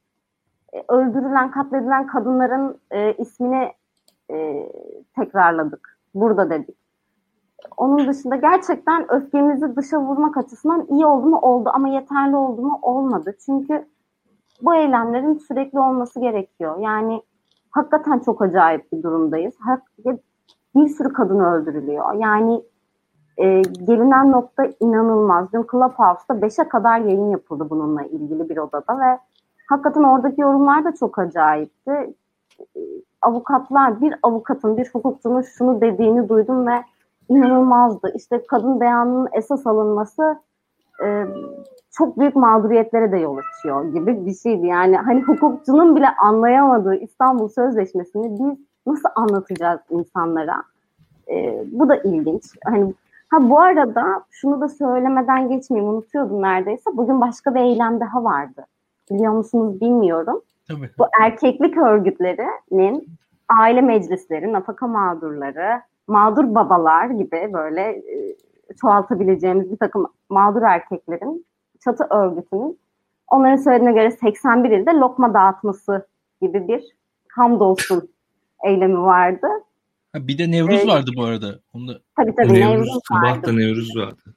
E, öldürülen, katledilen kadınların e, ismini e, tekrarladık. Burada dedik. Onun dışında gerçekten öfkemizi dışa vurmak açısından iyi oldu mu oldu ama yeterli oldu mu olmadı. Çünkü bu eylemlerin sürekli olması gerekiyor. Yani hakikaten çok acayip bir durumdayız. Bir sürü kadın öldürülüyor. Yani e, gelinen nokta inanılmaz. Dün Clubhouse'da 5'e kadar yayın yapıldı bununla ilgili bir odada ve hakikaten oradaki yorumlar da çok acayipti. E, avukatlar, bir avukatın, bir hukukçunun şunu dediğini duydum ve inanılmazdı. İşte kadın beyanının esas alınması e, çok büyük mağduriyetlere de yol açıyor gibi bir şeydi. Yani hani hukukçunun bile anlayamadığı İstanbul Sözleşmesi'ni biz nasıl anlatacağız insanlara? E, bu da ilginç. Hani ha bu arada şunu da söylemeden geçmeyeyim unutuyordum neredeyse. Bugün başka bir eylem daha vardı. Biliyor musunuz bilmiyorum. Tabii. Bu erkeklik örgütlerinin aile meclisleri, nafaka mağdurları, mağdur babalar gibi böyle e, çoğaltabileceğimiz bir takım mağdur erkeklerin çatı örgütünün onların söylediğine göre 81 ilde lokma dağıtması gibi bir hamdolsun eylemi vardı. Ha, bir de Nevruz ee, vardı bu arada. Onu da... Tabii tabii Nevruz, Nevruz vardı. Sabah da Nevruz vardı.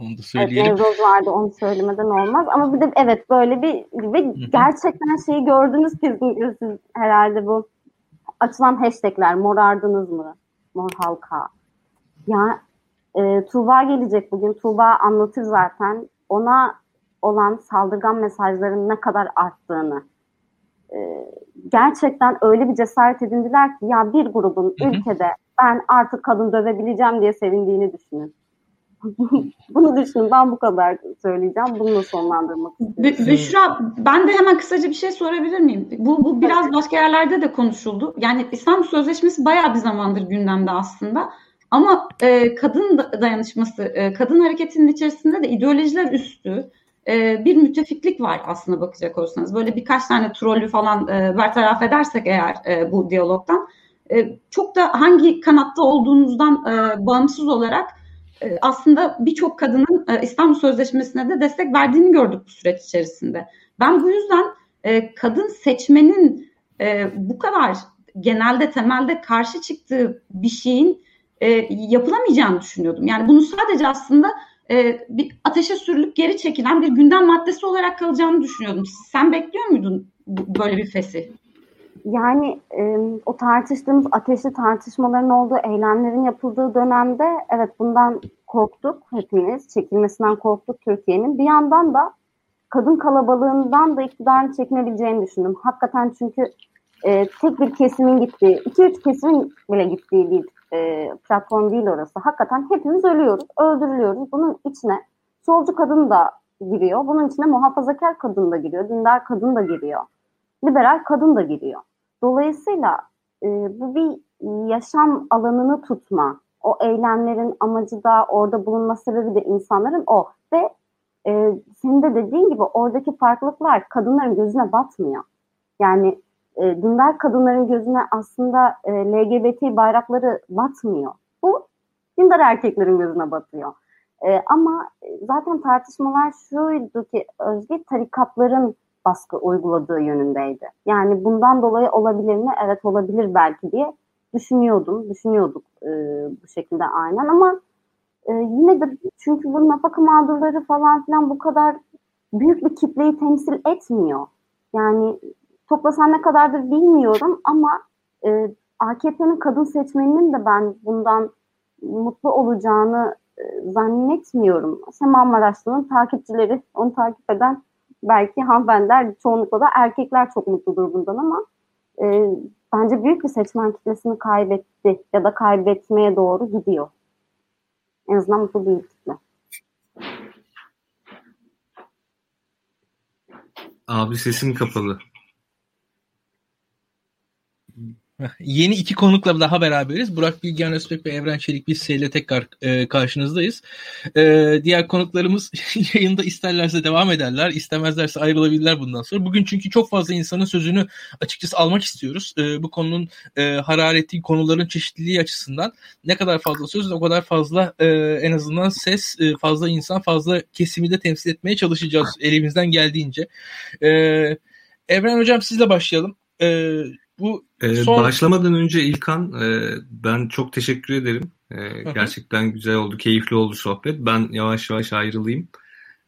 Onu da söyleyelim. Evet, Nevruz vardı onu söylemeden olmaz. Ama bir de evet böyle bir ve gerçekten şeyi gördünüz kesinlikle siz herhalde bu açılan hashtagler morardınız mı? Mor halka. Ya e, Tuğba gelecek bugün. Tuğba anlatır zaten ona olan saldırgan mesajların ne kadar arttığını e, gerçekten öyle bir cesaret edindiler ki ya bir grubun hı hı. ülkede ben artık kadın dövebileceğim diye sevindiğini düşünün. Bunu düşünün. Ben bu kadar söyleyeceğim. Bunu sonlandırmak istiyorum. Büşra ben de hemen kısaca bir şey sorabilir miyim? Bu, bu biraz başka yerlerde de konuşuldu. Yani İstanbul Sözleşmesi bayağı bir zamandır gündemde aslında. Ama e, kadın dayanışması, e, kadın hareketinin içerisinde de ideolojiler üstü e, bir müttefiklik var aslında bakacak olursanız. Böyle birkaç tane trollü falan e, bertaraf edersek eğer e, bu diyalogdan e, çok da hangi kanatta olduğunuzdan e, bağımsız olarak e, aslında birçok kadının e, İstanbul Sözleşmesi'ne de destek verdiğini gördük bu süreç içerisinde. Ben bu yüzden e, kadın seçmenin e, bu kadar genelde temelde karşı çıktığı bir şeyin e, yapılamayacağını düşünüyordum. Yani bunu sadece aslında e, bir ateşe sürülüp geri çekilen bir gündem maddesi olarak kalacağını düşünüyordum. Sen bekliyor muydun böyle bir fesih? Yani e, o tartıştığımız ateşli tartışmaların olduğu, eylemlerin yapıldığı dönemde evet bundan korktuk hepimiz. Çekilmesinden korktuk Türkiye'nin. Bir yandan da kadın kalabalığından da iktidarın çekinebileceğini düşündüm. Hakikaten çünkü e, tek bir kesimin gittiği, iki üç kesimin bile gittiği bir e, platform değil orası. Hakikaten hepimiz ölüyoruz, öldürülüyoruz. Bunun içine solcu kadın da giriyor. Bunun içine muhafazakar kadın da giriyor, dindar kadın da giriyor. liberal kadın da giriyor. Dolayısıyla e, bu bir yaşam alanını tutma. O eylemlerin amacı da orada bulunma sebebi de insanların o. Ve e, senin de dediğin gibi oradaki farklılıklar kadınların gözüne batmıyor. Yani e, dindar kadınların gözüne aslında e, LGBT bayrakları batmıyor. Bu dindar erkeklerin gözüne batıyor. E, ama zaten tartışmalar şuydu ki Özge tarikatların baskı uyguladığı yönündeydi. Yani bundan dolayı olabilir mi? Evet olabilir belki diye düşünüyordum, düşünüyorduk e, bu şekilde aynen ama e, yine de çünkü bu nafaka mağdurları falan filan bu kadar büyük bir kitleyi temsil etmiyor. Yani toplasan ne kadardır bilmiyorum ama e, AKP'nin kadın seçmeninin de ben bundan mutlu olacağını e, zannetmiyorum. Sema Maraşlı'nın takipçileri, onu takip eden belki hanımefendiler, çoğunlukla da erkekler çok mutludur bundan ama e, bence büyük bir seçmen kitlesini kaybetti ya da kaybetmeye doğru gidiyor. En azından mutlu değil kitle. Abi sesin kapalı. Yeni iki konukla daha beraberiz. Burak Bilgehan Özbek ve Evren Çelik biz seyle tekrar e, karşınızdayız. E, diğer konuklarımız yayında isterlerse devam ederler, istemezlerse ayrılabilirler bundan sonra. Bugün çünkü çok fazla insanın sözünü açıkçası almak istiyoruz. E, bu konunun e, harareti, konuların çeşitliliği açısından ne kadar fazla söz o kadar fazla e, en azından ses, e, fazla insan, fazla kesimi de temsil etmeye çalışacağız elimizden geldiğince. E, Evren Hocam sizle başlayalım. E, bu ee, son... Başlamadan önce İlkan e, ben çok teşekkür ederim. E, gerçekten güzel oldu, keyifli oldu sohbet. Ben yavaş yavaş ayrılayım.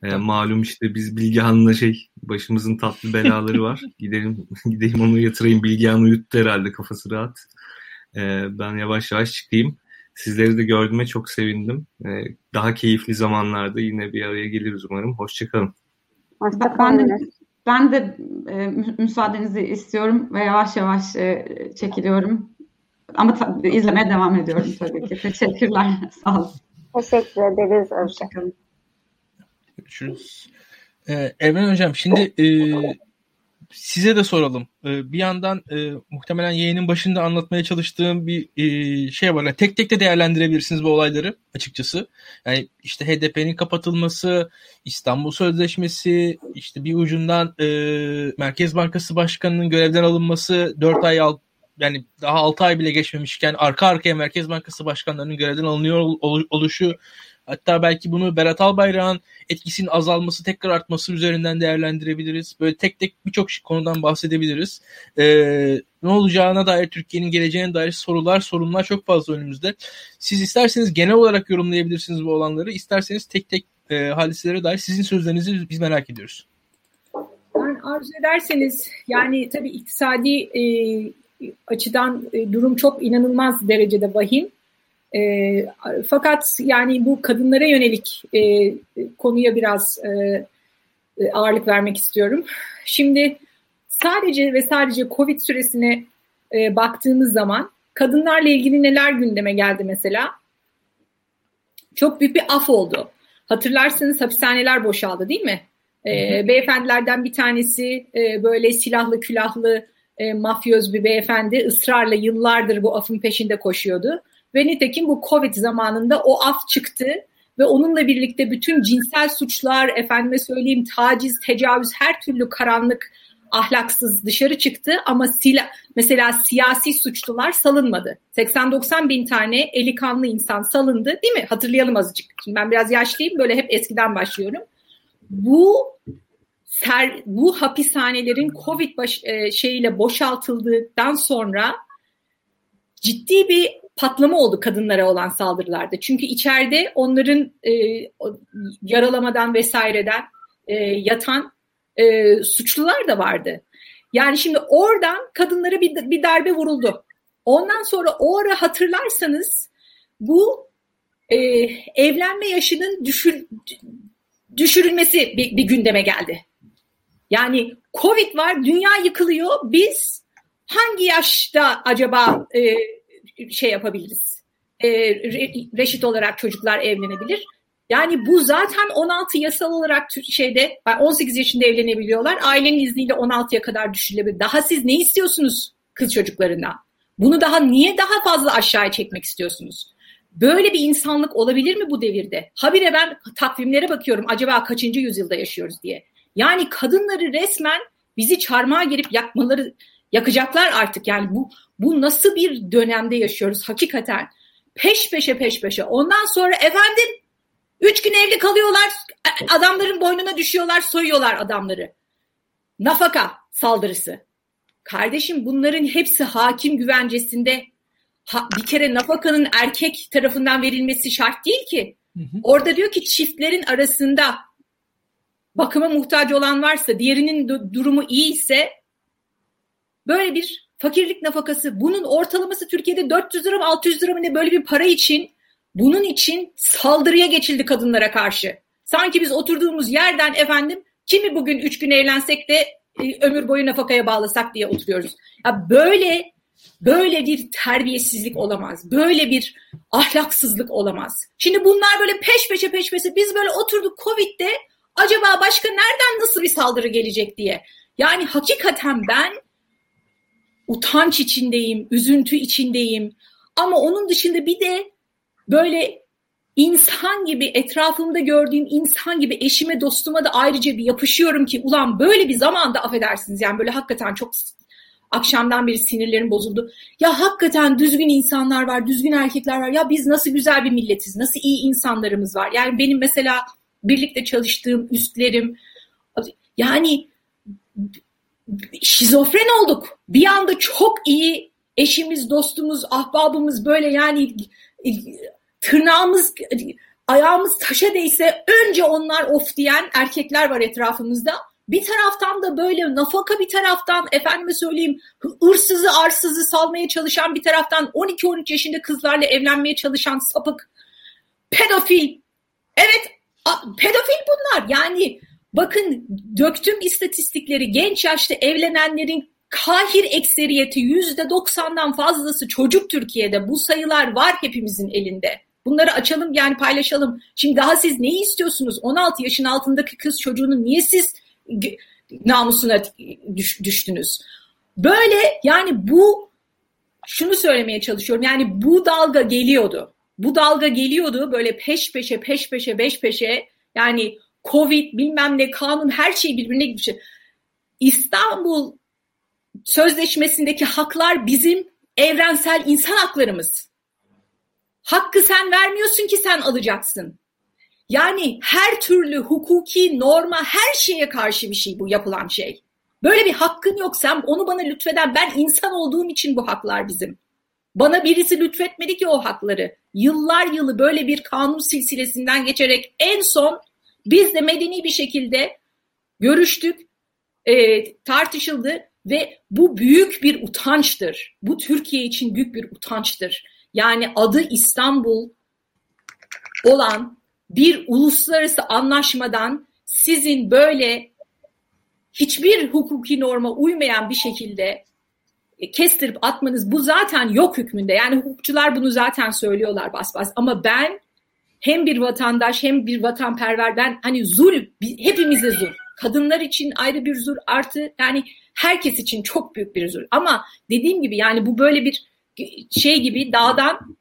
E, malum işte biz Bilgehan'la şey başımızın tatlı belaları var. gidelim gideyim onu yatırayım. Bilgehan uyuttu herhalde kafası rahat. E, ben yavaş yavaş çıkayım. Sizleri de gördüğüme çok sevindim. E, daha keyifli zamanlarda yine bir araya geliriz umarım. Hoşçakalın. Hoşçakalın. Ben de e, müsaadenizi istiyorum ve yavaş yavaş e, çekiliyorum. Ama ta- izlemeye devam ediyorum tabii ki. Teşekkürler. Sağ olun. Teşekkür ederiz. Hoşçakalın. Görüşürüz. Ee, Evren Hocam şimdi e, size de soralım. Ee, bir yandan e, muhtemelen yayının başında anlatmaya çalıştığım bir e, şey var. Yani tek tek de değerlendirebilirsiniz bu olayları açıkçası. Yani işte HDP'nin kapatılması, İstanbul Sözleşmesi, işte bir ucundan e, Merkez Bankası Başkanı'nın görevden alınması, 4 ay alt, yani daha 6 ay bile geçmemişken arka arkaya Merkez Bankası başkanlarının görevden alınıyor oluşu Hatta belki bunu Berat Albayrak'ın etkisinin azalması, tekrar artması üzerinden değerlendirebiliriz. Böyle tek tek birçok konudan bahsedebiliriz. Ee, ne olacağına dair, Türkiye'nin geleceğine dair sorular, sorunlar çok fazla önümüzde. Siz isterseniz genel olarak yorumlayabilirsiniz bu olanları. İsterseniz tek tek e, hadiselere dair sizin sözlerinizi biz merak ediyoruz. Yani arzu ederseniz yani tabii iktisadi e, açıdan e, durum çok inanılmaz derecede vahim. E, fakat yani bu kadınlara yönelik e, konuya biraz e, e, ağırlık vermek istiyorum. Şimdi sadece ve sadece Covid süresine e, baktığımız zaman kadınlarla ilgili neler gündeme geldi mesela? Çok büyük bir af oldu. Hatırlarsınız hapishaneler boşaldı değil mi? E, beyefendilerden bir tanesi e, böyle silahlı külahlı e, mafyoz bir beyefendi ısrarla yıllardır bu afın peşinde koşuyordu. Ve nitekim bu Covid zamanında o af çıktı ve onunla birlikte bütün cinsel suçlar, efendime söyleyeyim taciz, tecavüz, her türlü karanlık, ahlaksız dışarı çıktı ama sila, mesela siyasi suçlular salınmadı. 80-90 bin tane eli kanlı insan salındı değil mi? Hatırlayalım azıcık. Şimdi ben biraz yaşlıyım böyle hep eskiden başlıyorum. Bu ser, bu hapishanelerin Covid baş, e, şeyiyle boşaltıldıktan sonra ciddi bir patlama oldu kadınlara olan saldırılarda. Çünkü içeride onların e, yaralamadan vesaireden e, yatan e, suçlular da vardı. Yani şimdi oradan kadınlara bir, bir darbe vuruldu. Ondan sonra o ara hatırlarsanız bu e, evlenme yaşının düşür, düşürülmesi bir, bir gündeme geldi. Yani Covid var, dünya yıkılıyor. Biz hangi yaşta acaba e, şey yapabiliriz. E, reşit olarak çocuklar evlenebilir. Yani bu zaten 16 yasal olarak şeyde 18 yaşında evlenebiliyorlar. Ailenin izniyle 16'ya kadar düşürülebilir. Daha siz ne istiyorsunuz kız çocuklarına? Bunu daha niye daha fazla aşağıya çekmek istiyorsunuz? Böyle bir insanlık olabilir mi bu devirde? Habire ben takvimlere bakıyorum acaba kaçıncı yüzyılda yaşıyoruz diye. Yani kadınları resmen bizi çarmıha girip yakmaları yakacaklar artık. Yani bu bu nasıl bir dönemde yaşıyoruz hakikaten? Peş peşe peş peşe. Ondan sonra efendim üç gün evli kalıyorlar. Adamların boynuna düşüyorlar, soyuyorlar adamları. Nafaka saldırısı. Kardeşim bunların hepsi hakim güvencesinde. Ha, bir kere nafakanın erkek tarafından verilmesi şart değil ki. Hı hı. Orada diyor ki çiftlerin arasında bakıma muhtaç olan varsa, diğerinin durumu iyi ise böyle bir fakirlik nafakası bunun ortalaması Türkiye'de 400 lira mı 600 lira mı ne böyle bir para için bunun için saldırıya geçildi kadınlara karşı. Sanki biz oturduğumuz yerden efendim kimi bugün üç gün eğlensek de e, ömür boyu nafakaya bağlasak diye oturuyoruz. Ya böyle böyle bir terbiyesizlik olamaz. Böyle bir ahlaksızlık olamaz. Şimdi bunlar böyle peş peşe peş peşe biz böyle oturduk Covid'de acaba başka nereden nasıl bir saldırı gelecek diye. Yani hakikaten ben utanç içindeyim, üzüntü içindeyim. Ama onun dışında bir de böyle insan gibi etrafımda gördüğüm insan gibi eşime dostuma da ayrıca bir yapışıyorum ki ulan böyle bir zamanda affedersiniz yani böyle hakikaten çok akşamdan beri sinirlerim bozuldu. Ya hakikaten düzgün insanlar var, düzgün erkekler var. Ya biz nasıl güzel bir milletiz, nasıl iyi insanlarımız var. Yani benim mesela birlikte çalıştığım üstlerim yani şizofren olduk. Bir anda çok iyi eşimiz, dostumuz, ahbabımız böyle yani tırnağımız, ayağımız taşa değse önce onlar of diyen erkekler var etrafımızda. Bir taraftan da böyle nafaka bir taraftan efendime söyleyeyim hırsızı arsızı salmaya çalışan bir taraftan 12-13 yaşında kızlarla evlenmeye çalışan sapık pedofil. Evet pedofil bunlar yani bakın döktüm istatistikleri genç yaşta evlenenlerin kahir ekseriyeti yüzde doksandan fazlası çocuk Türkiye'de bu sayılar var hepimizin elinde. Bunları açalım yani paylaşalım. Şimdi daha siz neyi istiyorsunuz? 16 yaşın altındaki kız çocuğunu niye siz namusuna düştünüz? Böyle yani bu şunu söylemeye çalışıyorum. Yani bu dalga geliyordu. Bu dalga geliyordu böyle peş peşe peş peşe beş peşe yani Covid bilmem ne kanun her şey birbirine gitmiş. İstanbul Sözleşmesi'ndeki haklar bizim evrensel insan haklarımız. Hakkı sen vermiyorsun ki sen alacaksın. Yani her türlü hukuki norma her şeye karşı bir şey bu yapılan şey. Böyle bir hakkın yok sen onu bana lütfeden ben insan olduğum için bu haklar bizim. Bana birisi lütfetmedi ki o hakları. Yıllar yılı böyle bir kanun silsilesinden geçerek en son biz de medeni bir şekilde görüştük, e, tartışıldı ve bu büyük bir utançtır. Bu Türkiye için büyük bir utançtır. Yani adı İstanbul olan bir uluslararası anlaşmadan sizin böyle hiçbir hukuki norma uymayan bir şekilde e, kestirip atmanız bu zaten yok hükmünde. Yani hukukçular bunu zaten söylüyorlar bas bas. Ama ben hem bir vatandaş hem bir vatanperver ben hani zul hepimize zul. Kadınlar için ayrı bir zul artı yani herkes için çok büyük bir zul. Ama dediğim gibi yani bu böyle bir şey gibi dağdan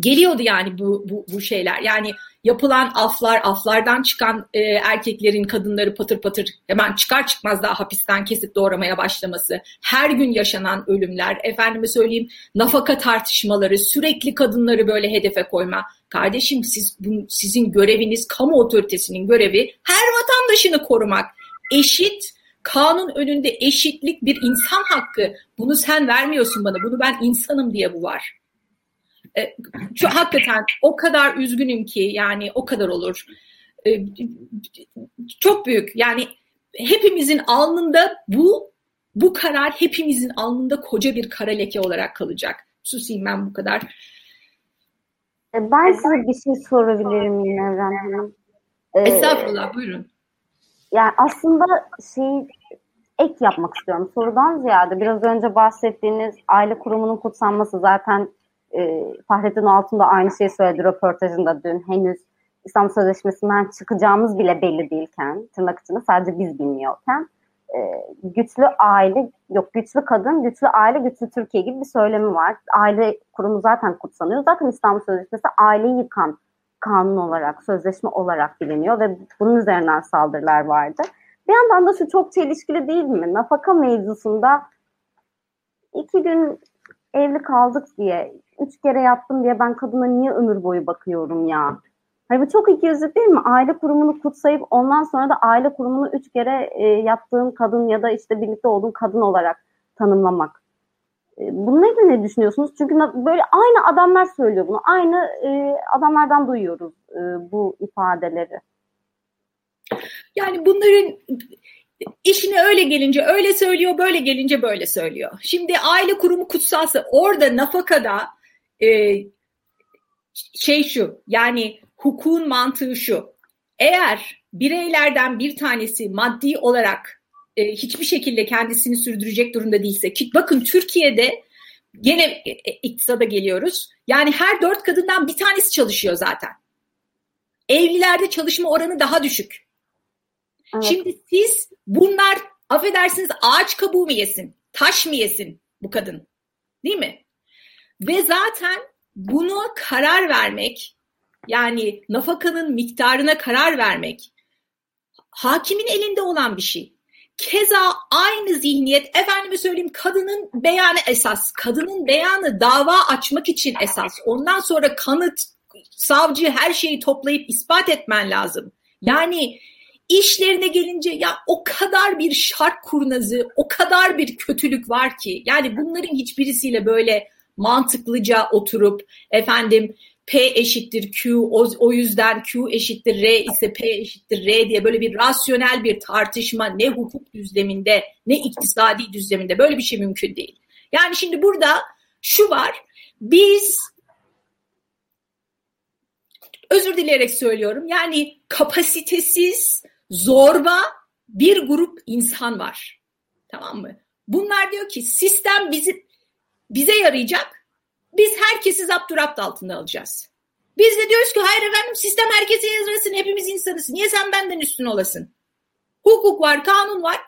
geliyordu yani bu, bu, bu şeyler. Yani yapılan aflar, aflardan çıkan e, erkeklerin kadınları patır patır hemen çıkar çıkmaz daha hapisten kesip doğramaya başlaması, her gün yaşanan ölümler, efendime söyleyeyim nafaka tartışmaları, sürekli kadınları böyle hedefe koyma. Kardeşim siz bu, sizin göreviniz, kamu otoritesinin görevi her vatandaşını korumak. Eşit, kanun önünde eşitlik bir insan hakkı. Bunu sen vermiyorsun bana. Bunu ben insanım diye bu var. E, şu, hakikaten o kadar üzgünüm ki yani o kadar olur. E, çok büyük yani hepimizin alnında bu bu karar hepimizin alnında koca bir kara leke olarak kalacak. Susayım ben bu kadar. E, ben size bir şey sorabilirim yine Evren Hanım. Ee, Estağfurullah buyurun. Yani aslında şey ek yapmak istiyorum. Sorudan ziyade biraz önce bahsettiğiniz aile kurumunun kutsanması zaten e, Fahrettin Altun da aynı şeyi söyledi röportajında dün. Henüz İstanbul Sözleşmesi'nden çıkacağımız bile belli değilken, tırnak içinde sadece biz bilmiyorken e, güçlü aile, yok güçlü kadın, güçlü aile, güçlü Türkiye gibi bir söylemi var. Aile kurumu zaten kutsanıyor. Zaten İstanbul Sözleşmesi aileyi yıkan kanun olarak, sözleşme olarak biliniyor ve bunun üzerinden saldırılar vardı. Bir yandan da şu çok çelişkili değil mi? Nafaka mevzusunda iki gün evli kaldık diye, üç kere yaptım diye ben kadına niye ömür boyu bakıyorum ya? Hayır bu çok ikiyüzlü değil mi? Aile kurumunu kutsayıp ondan sonra da aile kurumunu üç kere e, yaptığın kadın ya da işte birlikte olduğun kadın olarak tanımlamak. E, bununla ilgili ne düşünüyorsunuz? Çünkü böyle aynı adamlar söylüyor bunu. Aynı e, adamlardan duyuyoruz e, bu ifadeleri. Yani bunların işine öyle gelince öyle söylüyor, böyle gelince böyle söylüyor. Şimdi aile kurumu kutsalsa orada nafakada e, şey şu yani hukukun mantığı şu. Eğer bireylerden bir tanesi maddi olarak e, hiçbir şekilde kendisini sürdürecek durumda değilse ki bakın Türkiye'de gene e, e, iktisada geliyoruz. Yani her dört kadından bir tanesi çalışıyor zaten. Evlilerde çalışma oranı daha düşük. Evet. Şimdi siz bunlar affedersiniz ağaç kabuğu mu yesin, taş mı yesin bu kadın? Değil mi? Ve zaten bunu karar vermek yani nafakanın miktarına karar vermek hakimin elinde olan bir şey. Keza aynı zihniyet efendime söyleyeyim kadının beyanı esas. Kadının beyanı dava açmak için esas. Ondan sonra kanıt, savcı her şeyi toplayıp ispat etmen lazım. Yani işlerine gelince ya o kadar bir şart kurnazı, o kadar bir kötülük var ki. Yani bunların hiçbirisiyle böyle mantıklıca oturup efendim P eşittir Q o, o yüzden Q eşittir R ise P eşittir R diye böyle bir rasyonel bir tartışma ne hukuk düzleminde ne iktisadi düzleminde böyle bir şey mümkün değil. Yani şimdi burada şu var biz özür dileyerek söylüyorum yani kapasitesiz zorba bir grup insan var. Tamam mı? Bunlar diyor ki sistem bizi bize yarayacak biz herkesi zapturapt altında alacağız. Biz de diyoruz ki hayır efendim sistem herkese yazılsın hepimiz insanız. Niye sen benden üstün olasın? Hukuk var, kanun var.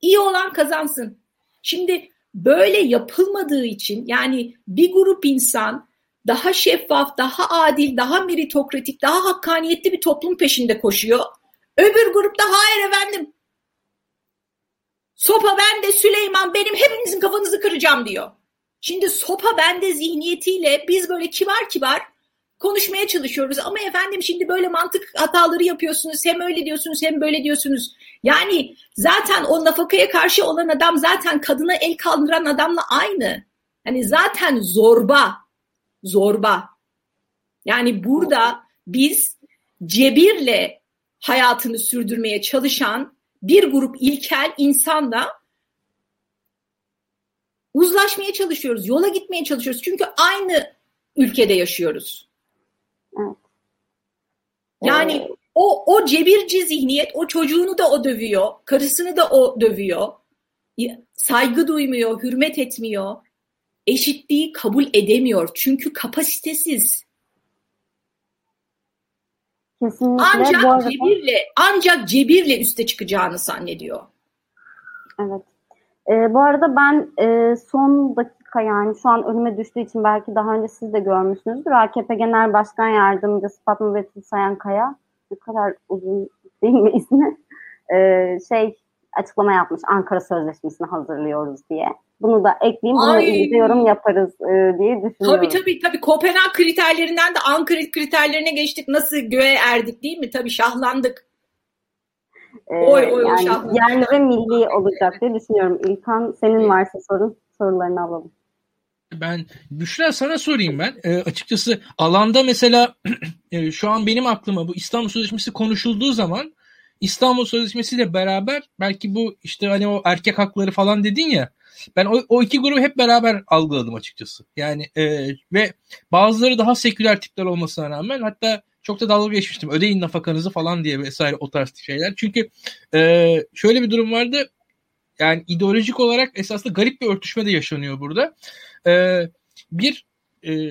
İyi olan kazansın. Şimdi böyle yapılmadığı için yani bir grup insan daha şeffaf, daha adil, daha meritokratik, daha hakkaniyetli bir toplum peşinde koşuyor. Öbür grupta hayır efendim. Sopa ben de Süleyman benim hepinizin kafanızı kıracağım diyor. Şimdi sopa bende zihniyetiyle biz böyle kibar kibar konuşmaya çalışıyoruz. Ama efendim şimdi böyle mantık hataları yapıyorsunuz. Hem öyle diyorsunuz hem böyle diyorsunuz. Yani zaten o nafakaya karşı olan adam zaten kadına el kaldıran adamla aynı. Hani zaten zorba. Zorba. Yani burada biz cebirle hayatını sürdürmeye çalışan bir grup ilkel insanla uzlaşmaya çalışıyoruz, yola gitmeye çalışıyoruz. Çünkü aynı ülkede yaşıyoruz. Yani o o cebirci zihniyet, o çocuğunu da o dövüyor, karısını da o dövüyor. Saygı duymuyor, hürmet etmiyor. Eşitliği kabul edemiyor. Çünkü kapasitesiz. Kesinlikle. Ancak cebirle, ancak cebirle üste çıkacağını zannediyor. Evet. E, bu arada ben e, son dakika yani şu an önüme düştüğü için belki daha önce siz de görmüşsünüzdür. AKP Genel Başkan Yardımcısı Fatma Betül Sayankaya ne kadar uzun değil mi ismi? E, şey açıklama yapmış Ankara Sözleşmesi'ni hazırlıyoruz diye. Bunu da ekleyeyim. Bunu Ay. yorum yaparız e, diye düşünüyorum. Tabii tabii. tabii. Kopenhag kriterlerinden de Ankara kriterlerine geçtik. Nasıl göğe erdik değil mi? Tabii şahlandık. Ee, oy, oy, yani oy, yerli ve milli olacak diye düşünüyorum. İlkan senin varsa sorun sorularını alalım. Ben Büşra sana sorayım ben. E, açıkçası alanda mesela e, şu an benim aklıma bu İstanbul Sözleşmesi konuşulduğu zaman İstanbul Sözleşmesi ile beraber belki bu işte hani o erkek hakları falan dedin ya ben o, o iki grubu hep beraber algıladım açıkçası. Yani e, ve bazıları daha seküler tipler olmasına rağmen hatta çok da dalga geçmiştim. Ödeyin nafakanızı falan diye vesaire o tarz şeyler. Çünkü e, şöyle bir durum vardı. Yani ideolojik olarak esasında garip bir örtüşme de yaşanıyor burada. E, bir e,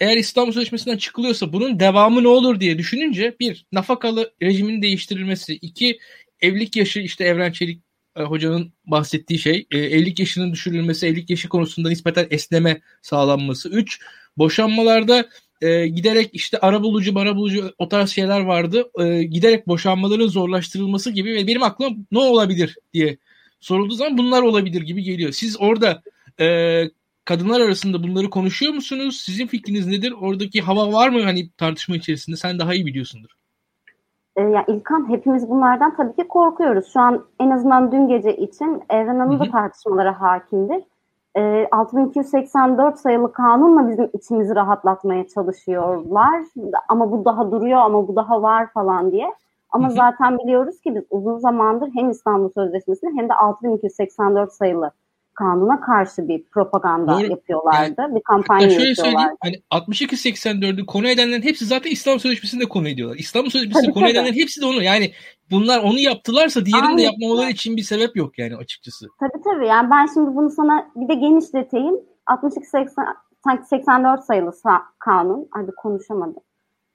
eğer İstanbul Sözleşmesi'nden çıkılıyorsa bunun devamı ne olur diye düşününce bir nafakalı rejimin değiştirilmesi, iki evlilik yaşı işte Evren Çelik e, hocanın bahsettiği şey e, evlilik yaşının düşürülmesi, evlilik yaşı konusunda nispeten esneme sağlanması. Üç, boşanmalarda e, giderek işte arabulucu, arabulucu o tarz şeyler vardı. E, giderek boşanmaların zorlaştırılması gibi ve benim aklıma ne olabilir diye sorulduğu zaman bunlar olabilir gibi geliyor. Siz orada e, kadınlar arasında bunları konuşuyor musunuz? Sizin fikriniz nedir? Oradaki hava var mı hani tartışma içerisinde? Sen daha iyi biliyorsundur. E, ya İlkan hepimiz bunlardan tabii ki korkuyoruz. Şu an en azından dün gece için Evren Hanım da tartışmalara hakimdir. E, 6284 sayılı kanunla bizim içimizi rahatlatmaya çalışıyorlar. Ama bu daha duruyor ama bu daha var falan diye. Ama zaten biliyoruz ki biz uzun zamandır hem İstanbul Sözleşmesi'ne hem de 6284 sayılı kanuna karşı bir propaganda Doğru. yapıyorlardı. Yani, bir kampanya şöyle yapıyorlardı. Hani 62-84'ü konu edenlerin hepsi zaten İstanbul Sözleşmesi'nde konu ediyorlar. İstanbul Sözleşmesi'nde konu tabii. edenlerin hepsi de onu. Yani bunlar onu yaptılarsa diğerini Aynen. de yapmamaları için bir sebep yok yani açıkçası. Tabii tabii. Yani ben şimdi bunu sana bir de genişleteyim. 62-84 sayılı kanun, hadi konuşamadım.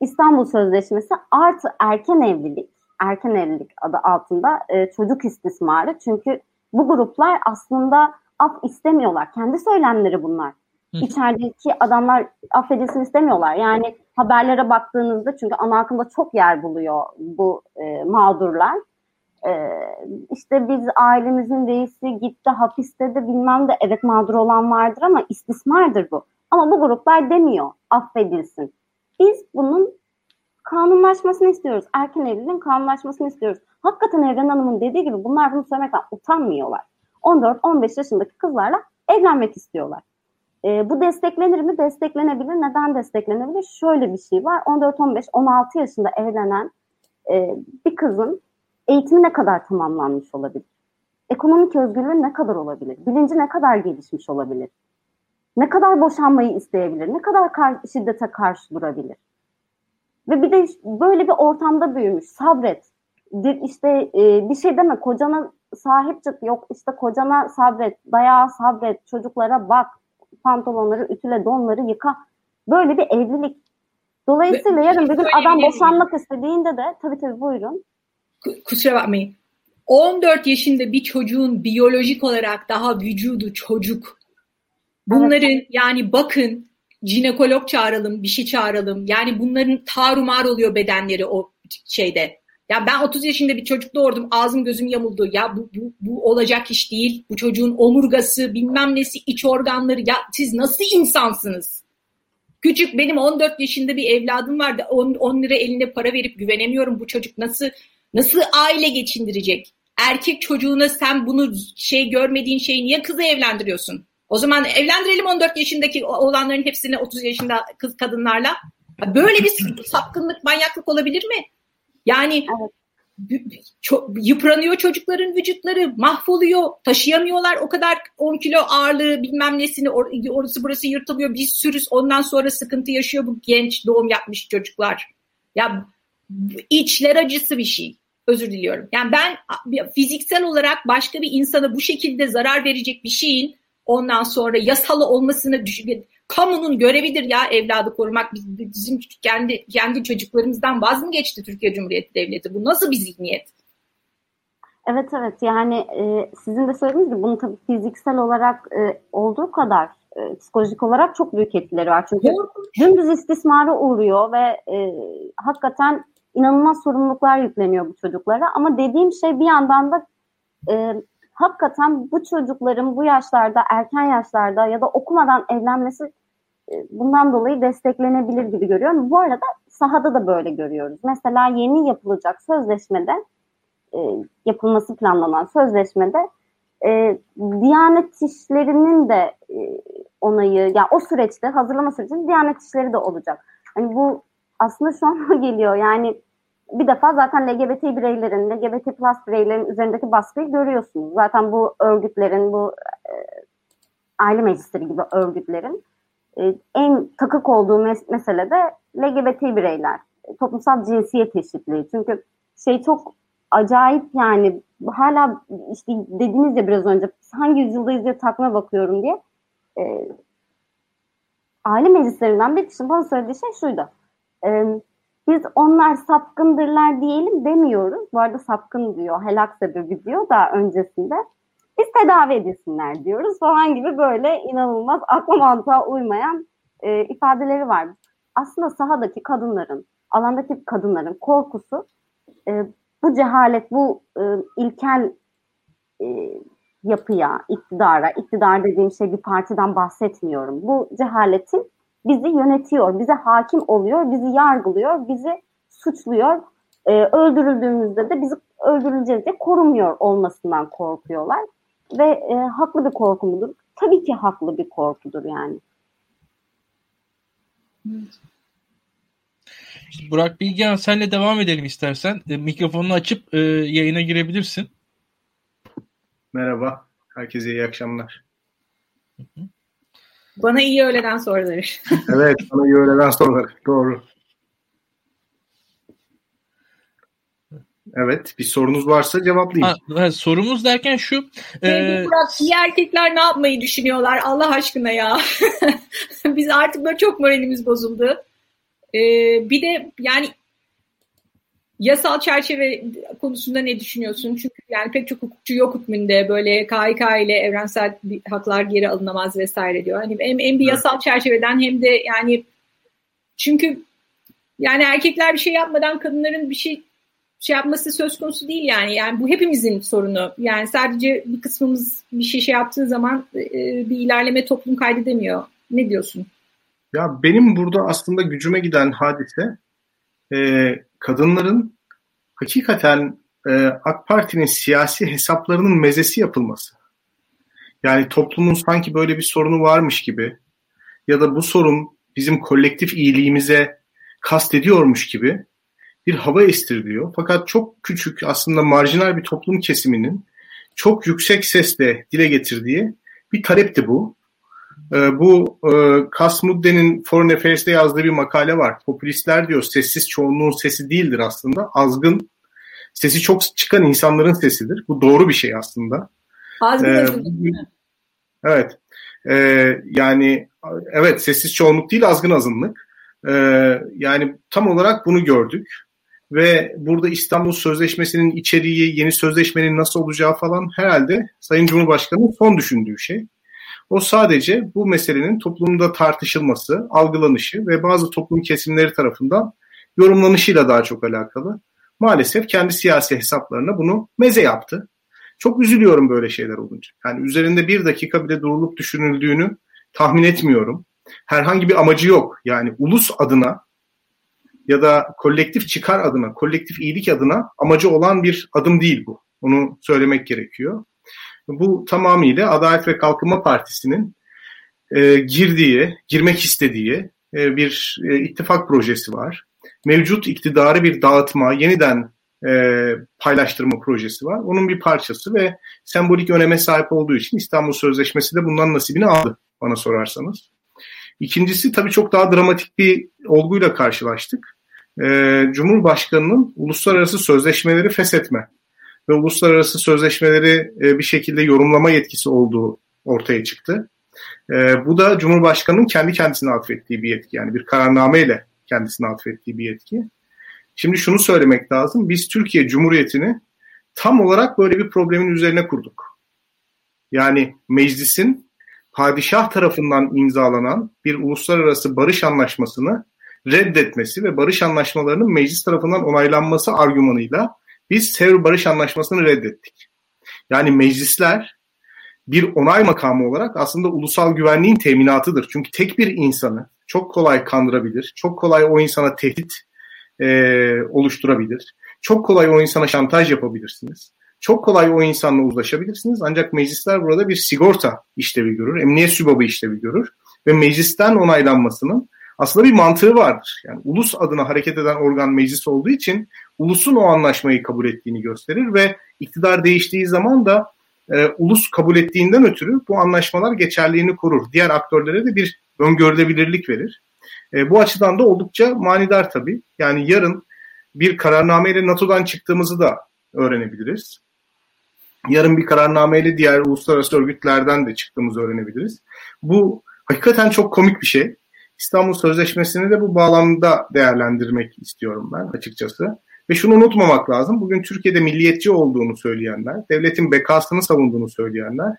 İstanbul Sözleşmesi artı erken evlilik, erken evlilik adı altında e, çocuk istismarı. Çünkü bu gruplar aslında af istemiyorlar. Kendi söylemleri bunlar. İçerideki adamlar affedilsin istemiyorlar. Yani haberlere baktığınızda çünkü ana akımda çok yer buluyor bu e, mağdurlar. E, işte biz ailemizin reisi gitti hapiste de bilmem de evet mağdur olan vardır ama istismardır bu. Ama bu gruplar demiyor affedilsin. Biz bunun kanunlaşmasını istiyoruz. Erken evliliğin kanunlaşmasını istiyoruz. Hakikaten Evren Hanım'ın dediği gibi bunlar bunu söylemekten utanmıyorlar. 14-15 yaşındaki kızlarla evlenmek istiyorlar. E, bu desteklenir mi? Desteklenebilir. Neden desteklenebilir? Şöyle bir şey var. 14-15-16 yaşında evlenen e, bir kızın eğitimi ne kadar tamamlanmış olabilir? Ekonomik özgürlüğü ne kadar olabilir? Bilinci ne kadar gelişmiş olabilir? Ne kadar boşanmayı isteyebilir? Ne kadar kar şiddete karşı durabilir? Ve bir de böyle bir ortamda büyümüş. Sabret. Bir işte e, bir şey deme kocana sahip çık. Yok işte kocana sabret. Dayağı sabret. Çocuklara bak. Pantolonları ütüle donları yıka. Böyle bir evlilik. Dolayısıyla Ve, yarın bir gün adam boşanmak istediğinde de tabii tabii buyurun. Kusura bakmayın. 14 yaşında bir çocuğun biyolojik olarak daha vücudu çocuk. Bunların evet. yani bakın jinekolog çağıralım, bir şey çağıralım. Yani bunların tarumar oluyor bedenleri o şeyde. Ya ben 30 yaşında bir çocuk doğurdum. Ağzım gözüm yamuldu. Ya bu, bu, bu olacak iş değil. Bu çocuğun omurgası, bilmem nesi, iç organları. Ya siz nasıl insansınız? Küçük benim 14 yaşında bir evladım vardı. 10, 10 lira eline para verip güvenemiyorum. Bu çocuk nasıl nasıl aile geçindirecek? Erkek çocuğuna sen bunu şey görmediğin şeyi niye kızı evlendiriyorsun? O zaman evlendirelim 14 yaşındaki oğlanların hepsini 30 yaşında kız kadınlarla. Böyle bir sapkınlık, manyaklık olabilir mi? Yani evet. çok, yıpranıyor çocukların vücutları, mahvoluyor, taşıyamıyorlar o kadar 10 kilo ağırlığı bilmem nesini or, orası burası yırtılıyor bir sürü ondan sonra sıkıntı yaşıyor bu genç doğum yapmış çocuklar. Ya içler acısı bir şey. Özür diliyorum. Yani ben fiziksel olarak başka bir insana bu şekilde zarar verecek bir şeyin Ondan sonra yasalı olmasını düşün. Kamunun görevidir ya evladı korumak. Bizim kendi kendi çocuklarımızdan vaz mı geçti Türkiye Cumhuriyeti Devleti? Bu nasıl bir zihniyet? Evet evet yani e, sizin de söylediğiniz gibi bunun tabii fiziksel olarak e, olduğu kadar e, psikolojik olarak çok büyük etkileri var. Çünkü dümdüz istismara uğruyor ve e, hakikaten inanılmaz sorumluluklar yükleniyor bu çocuklara. Ama dediğim şey bir yandan da e, hakikaten bu çocukların bu yaşlarda, erken yaşlarda ya da okumadan evlenmesi bundan dolayı desteklenebilir gibi görüyorum. Bu arada sahada da böyle görüyoruz. Mesela yeni yapılacak sözleşmede, e, yapılması planlanan sözleşmede e, Diyanet işlerinin de e, onayı, yani o süreçte hazırlama sürecinde Diyanet işleri de olacak. Hani bu aslında şu an geliyor. Yani bir defa zaten LGBT bireylerin, LGBT plus bireylerin üzerindeki baskıyı görüyorsunuz. Zaten bu örgütlerin, bu e, aile meclisleri gibi örgütlerin e, en takık olduğu mes- mesele de LGBT bireyler. Toplumsal cinsiyet eşitliği. Çünkü şey çok acayip yani hala işte dediğiniz ya biraz önce hangi yüzyıldayız diye takma bakıyorum diye. E, aile meclislerinden bir kişinin bana söylediği şey şuydu. E, biz onlar sapkındırlar diyelim demiyoruz. Bu arada sapkın diyor, helak sebebi diyor da öncesinde. Biz tedavi edilsinler diyoruz falan gibi böyle inanılmaz akla mantığa uymayan e, ifadeleri var. Aslında sahadaki kadınların, alandaki kadınların korkusu e, bu cehalet, bu e, ilkel e, yapıya, iktidara, iktidar dediğim şey bir partiden bahsetmiyorum. Bu cehaletin bizi yönetiyor, bize hakim oluyor, bizi yargılıyor, bizi suçluyor. E, öldürüldüğümüzde de bizi öldürüleceğiz diye korumuyor olmasından korkuyorlar. Ve e, haklı bir korku mudur? Tabii ki haklı bir korkudur yani. Burak Bilgehan senle devam edelim istersen. E, mikrofonunu açıp e, yayına girebilirsin. Merhaba. Herkese iyi akşamlar. Bana iyi öğleden soruları. evet, bana iyi öğleden soruları. Doğru. Evet, bir sorunuz varsa cevaplayayım. Ha, sorumuz derken şu. E... Burak, iyi erkekler ne yapmayı düşünüyorlar Allah aşkına ya. Biz artık böyle çok moralimiz bozuldu. Ee, bir de yani yasal çerçeve konusunda ne düşünüyorsun? Çünkü yani pek çok hukukçu yok hükmünde böyle KHK ile evrensel haklar geri alınamaz vesaire diyor. Hani hem, hem bir yasal çerçeveden hem de yani çünkü yani erkekler bir şey yapmadan kadınların bir şey şey yapması söz konusu değil yani. Yani bu hepimizin sorunu. Yani sadece bir kısmımız bir şey şey yaptığı zaman e, bir ilerleme toplum kaydedemiyor. Ne diyorsun? Ya benim burada aslında gücüme giden hadise e, kadınların hakikaten e, AK Parti'nin siyasi hesaplarının mezesi yapılması. Yani toplumun sanki böyle bir sorunu varmış gibi ya da bu sorun bizim kolektif iyiliğimize kastediyormuş gibi bir hava estiriliyor. Fakat çok küçük aslında marjinal bir toplum kesiminin çok yüksek sesle dile getirdiği bir talepti bu. Ee, bu e, Kasmudde'nin Foreign Affairs'te yazdığı bir makale var. Popülistler diyor sessiz çoğunluğun sesi değildir aslında. Azgın, sesi çok çıkan insanların sesidir. Bu doğru bir şey aslında. Azgın ee, Evet. Ee, yani evet sessiz çoğunluk değil azgın azınlık. Ee, yani tam olarak bunu gördük. Ve burada İstanbul Sözleşmesi'nin içeriği, yeni sözleşmenin nasıl olacağı falan herhalde Sayın Cumhurbaşkanı'nın son düşündüğü şey. O sadece bu meselenin toplumda tartışılması, algılanışı ve bazı toplum kesimleri tarafından yorumlanışıyla daha çok alakalı. Maalesef kendi siyasi hesaplarına bunu meze yaptı. Çok üzülüyorum böyle şeyler olunca. Yani üzerinde bir dakika bile durulup düşünüldüğünü tahmin etmiyorum. Herhangi bir amacı yok. Yani ulus adına ya da kolektif çıkar adına, kolektif iyilik adına amacı olan bir adım değil bu. Onu söylemek gerekiyor. Bu tamamıyla Adalet ve Kalkınma Partisi'nin e, girdiği, girmek istediği e, bir e, ittifak projesi var. Mevcut iktidarı bir dağıtma, yeniden e, paylaştırma projesi var. Onun bir parçası ve sembolik öneme sahip olduğu için İstanbul Sözleşmesi de bundan nasibini aldı bana sorarsanız. İkincisi tabii çok daha dramatik bir olguyla karşılaştık. Ee, Cumhurbaşkanı'nın uluslararası sözleşmeleri feshetme ve uluslararası sözleşmeleri e, bir şekilde yorumlama yetkisi olduğu ortaya çıktı. E, bu da Cumhurbaşkanı'nın kendi kendisine atfettiği bir yetki. Yani bir kararnameyle kendisine atfettiği bir yetki. Şimdi şunu söylemek lazım. Biz Türkiye Cumhuriyeti'ni tam olarak böyle bir problemin üzerine kurduk. Yani meclisin padişah tarafından imzalanan bir uluslararası barış anlaşmasını reddetmesi ve barış anlaşmalarının meclis tarafından onaylanması argümanıyla biz Sevr Barış Anlaşması'nı reddettik. Yani meclisler bir onay makamı olarak aslında ulusal güvenliğin teminatıdır. Çünkü tek bir insanı çok kolay kandırabilir, çok kolay o insana tehdit e, oluşturabilir, çok kolay o insana şantaj yapabilirsiniz. Çok kolay o insanla uzlaşabilirsiniz ancak meclisler burada bir sigorta işlevi görür, emniyet sübabı işlevi görür ve meclisten onaylanmasının aslında bir mantığı vardır. Yani ulus adına hareket eden organ meclis olduğu için ulusun o anlaşmayı kabul ettiğini gösterir ve iktidar değiştiği zaman da e, ulus kabul ettiğinden ötürü bu anlaşmalar geçerliğini korur. Diğer aktörlere de bir öngörülebilirlik verir. E, bu açıdan da oldukça manidar tabii. Yani yarın bir kararnameyle NATO'dan çıktığımızı da öğrenebiliriz. Yarın bir kararnameyle diğer uluslararası örgütlerden de çıktığımızı öğrenebiliriz. Bu hakikaten çok komik bir şey. İstanbul Sözleşmesi'ni de bu bağlamda değerlendirmek istiyorum ben açıkçası. Ve şunu unutmamak lazım. Bugün Türkiye'de milliyetçi olduğunu söyleyenler, devletin bekasını savunduğunu söyleyenler,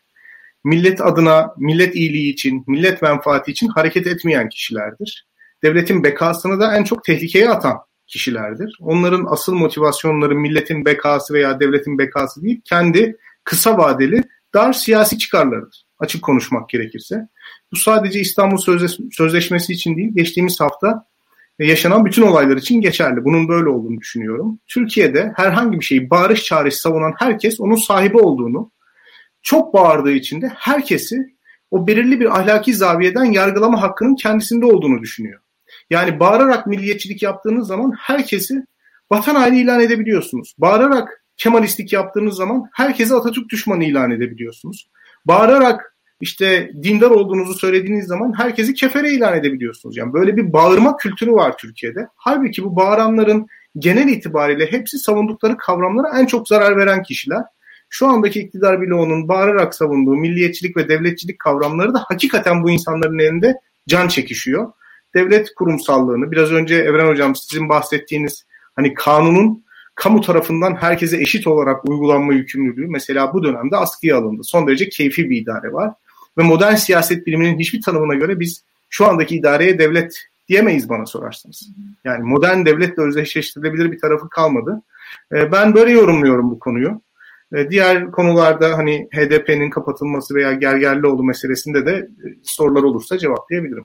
millet adına, millet iyiliği için, millet menfaati için hareket etmeyen kişilerdir. Devletin bekasını da en çok tehlikeye atan kişilerdir. Onların asıl motivasyonları milletin bekası veya devletin bekası değil, kendi kısa vadeli dar siyasi çıkarlarıdır. Açık konuşmak gerekirse. Bu sadece İstanbul Sözleşmesi için değil, geçtiğimiz hafta yaşanan bütün olaylar için geçerli. Bunun böyle olduğunu düşünüyorum. Türkiye'de herhangi bir şeyi barış çağrısı savunan herkes onun sahibi olduğunu, çok bağırdığı için de herkesi o belirli bir ahlaki zaviyeden yargılama hakkının kendisinde olduğunu düşünüyor. Yani bağırarak milliyetçilik yaptığınız zaman herkesi vatan haini ilan edebiliyorsunuz. Bağırarak Kemalistlik yaptığınız zaman herkese Atatürk düşmanı ilan edebiliyorsunuz. Bağırarak işte dindar olduğunuzu söylediğiniz zaman herkesi kefere ilan edebiliyorsunuz. Yani böyle bir bağırma kültürü var Türkiye'de. Halbuki bu bağıranların genel itibariyle hepsi savundukları kavramlara en çok zarar veren kişiler. Şu andaki iktidar bloğunun bağırarak savunduğu milliyetçilik ve devletçilik kavramları da hakikaten bu insanların elinde can çekişiyor. Devlet kurumsallığını biraz önce Evren Hocam sizin bahsettiğiniz hani kanunun kamu tarafından herkese eşit olarak uygulanma yükümlülüğü mesela bu dönemde askıya alındı. Son derece keyfi bir idare var. Ve modern siyaset biliminin hiçbir tanımına göre biz şu andaki idareye devlet diyemeyiz bana sorarsanız. Yani modern devletle özdeşleştirilebilir bir tarafı kalmadı. Ee, ben böyle yorumluyorum bu konuyu. Ee, diğer konularda hani HDP'nin kapatılması veya Gergerlioğlu meselesinde de e, sorular olursa cevaplayabilirim.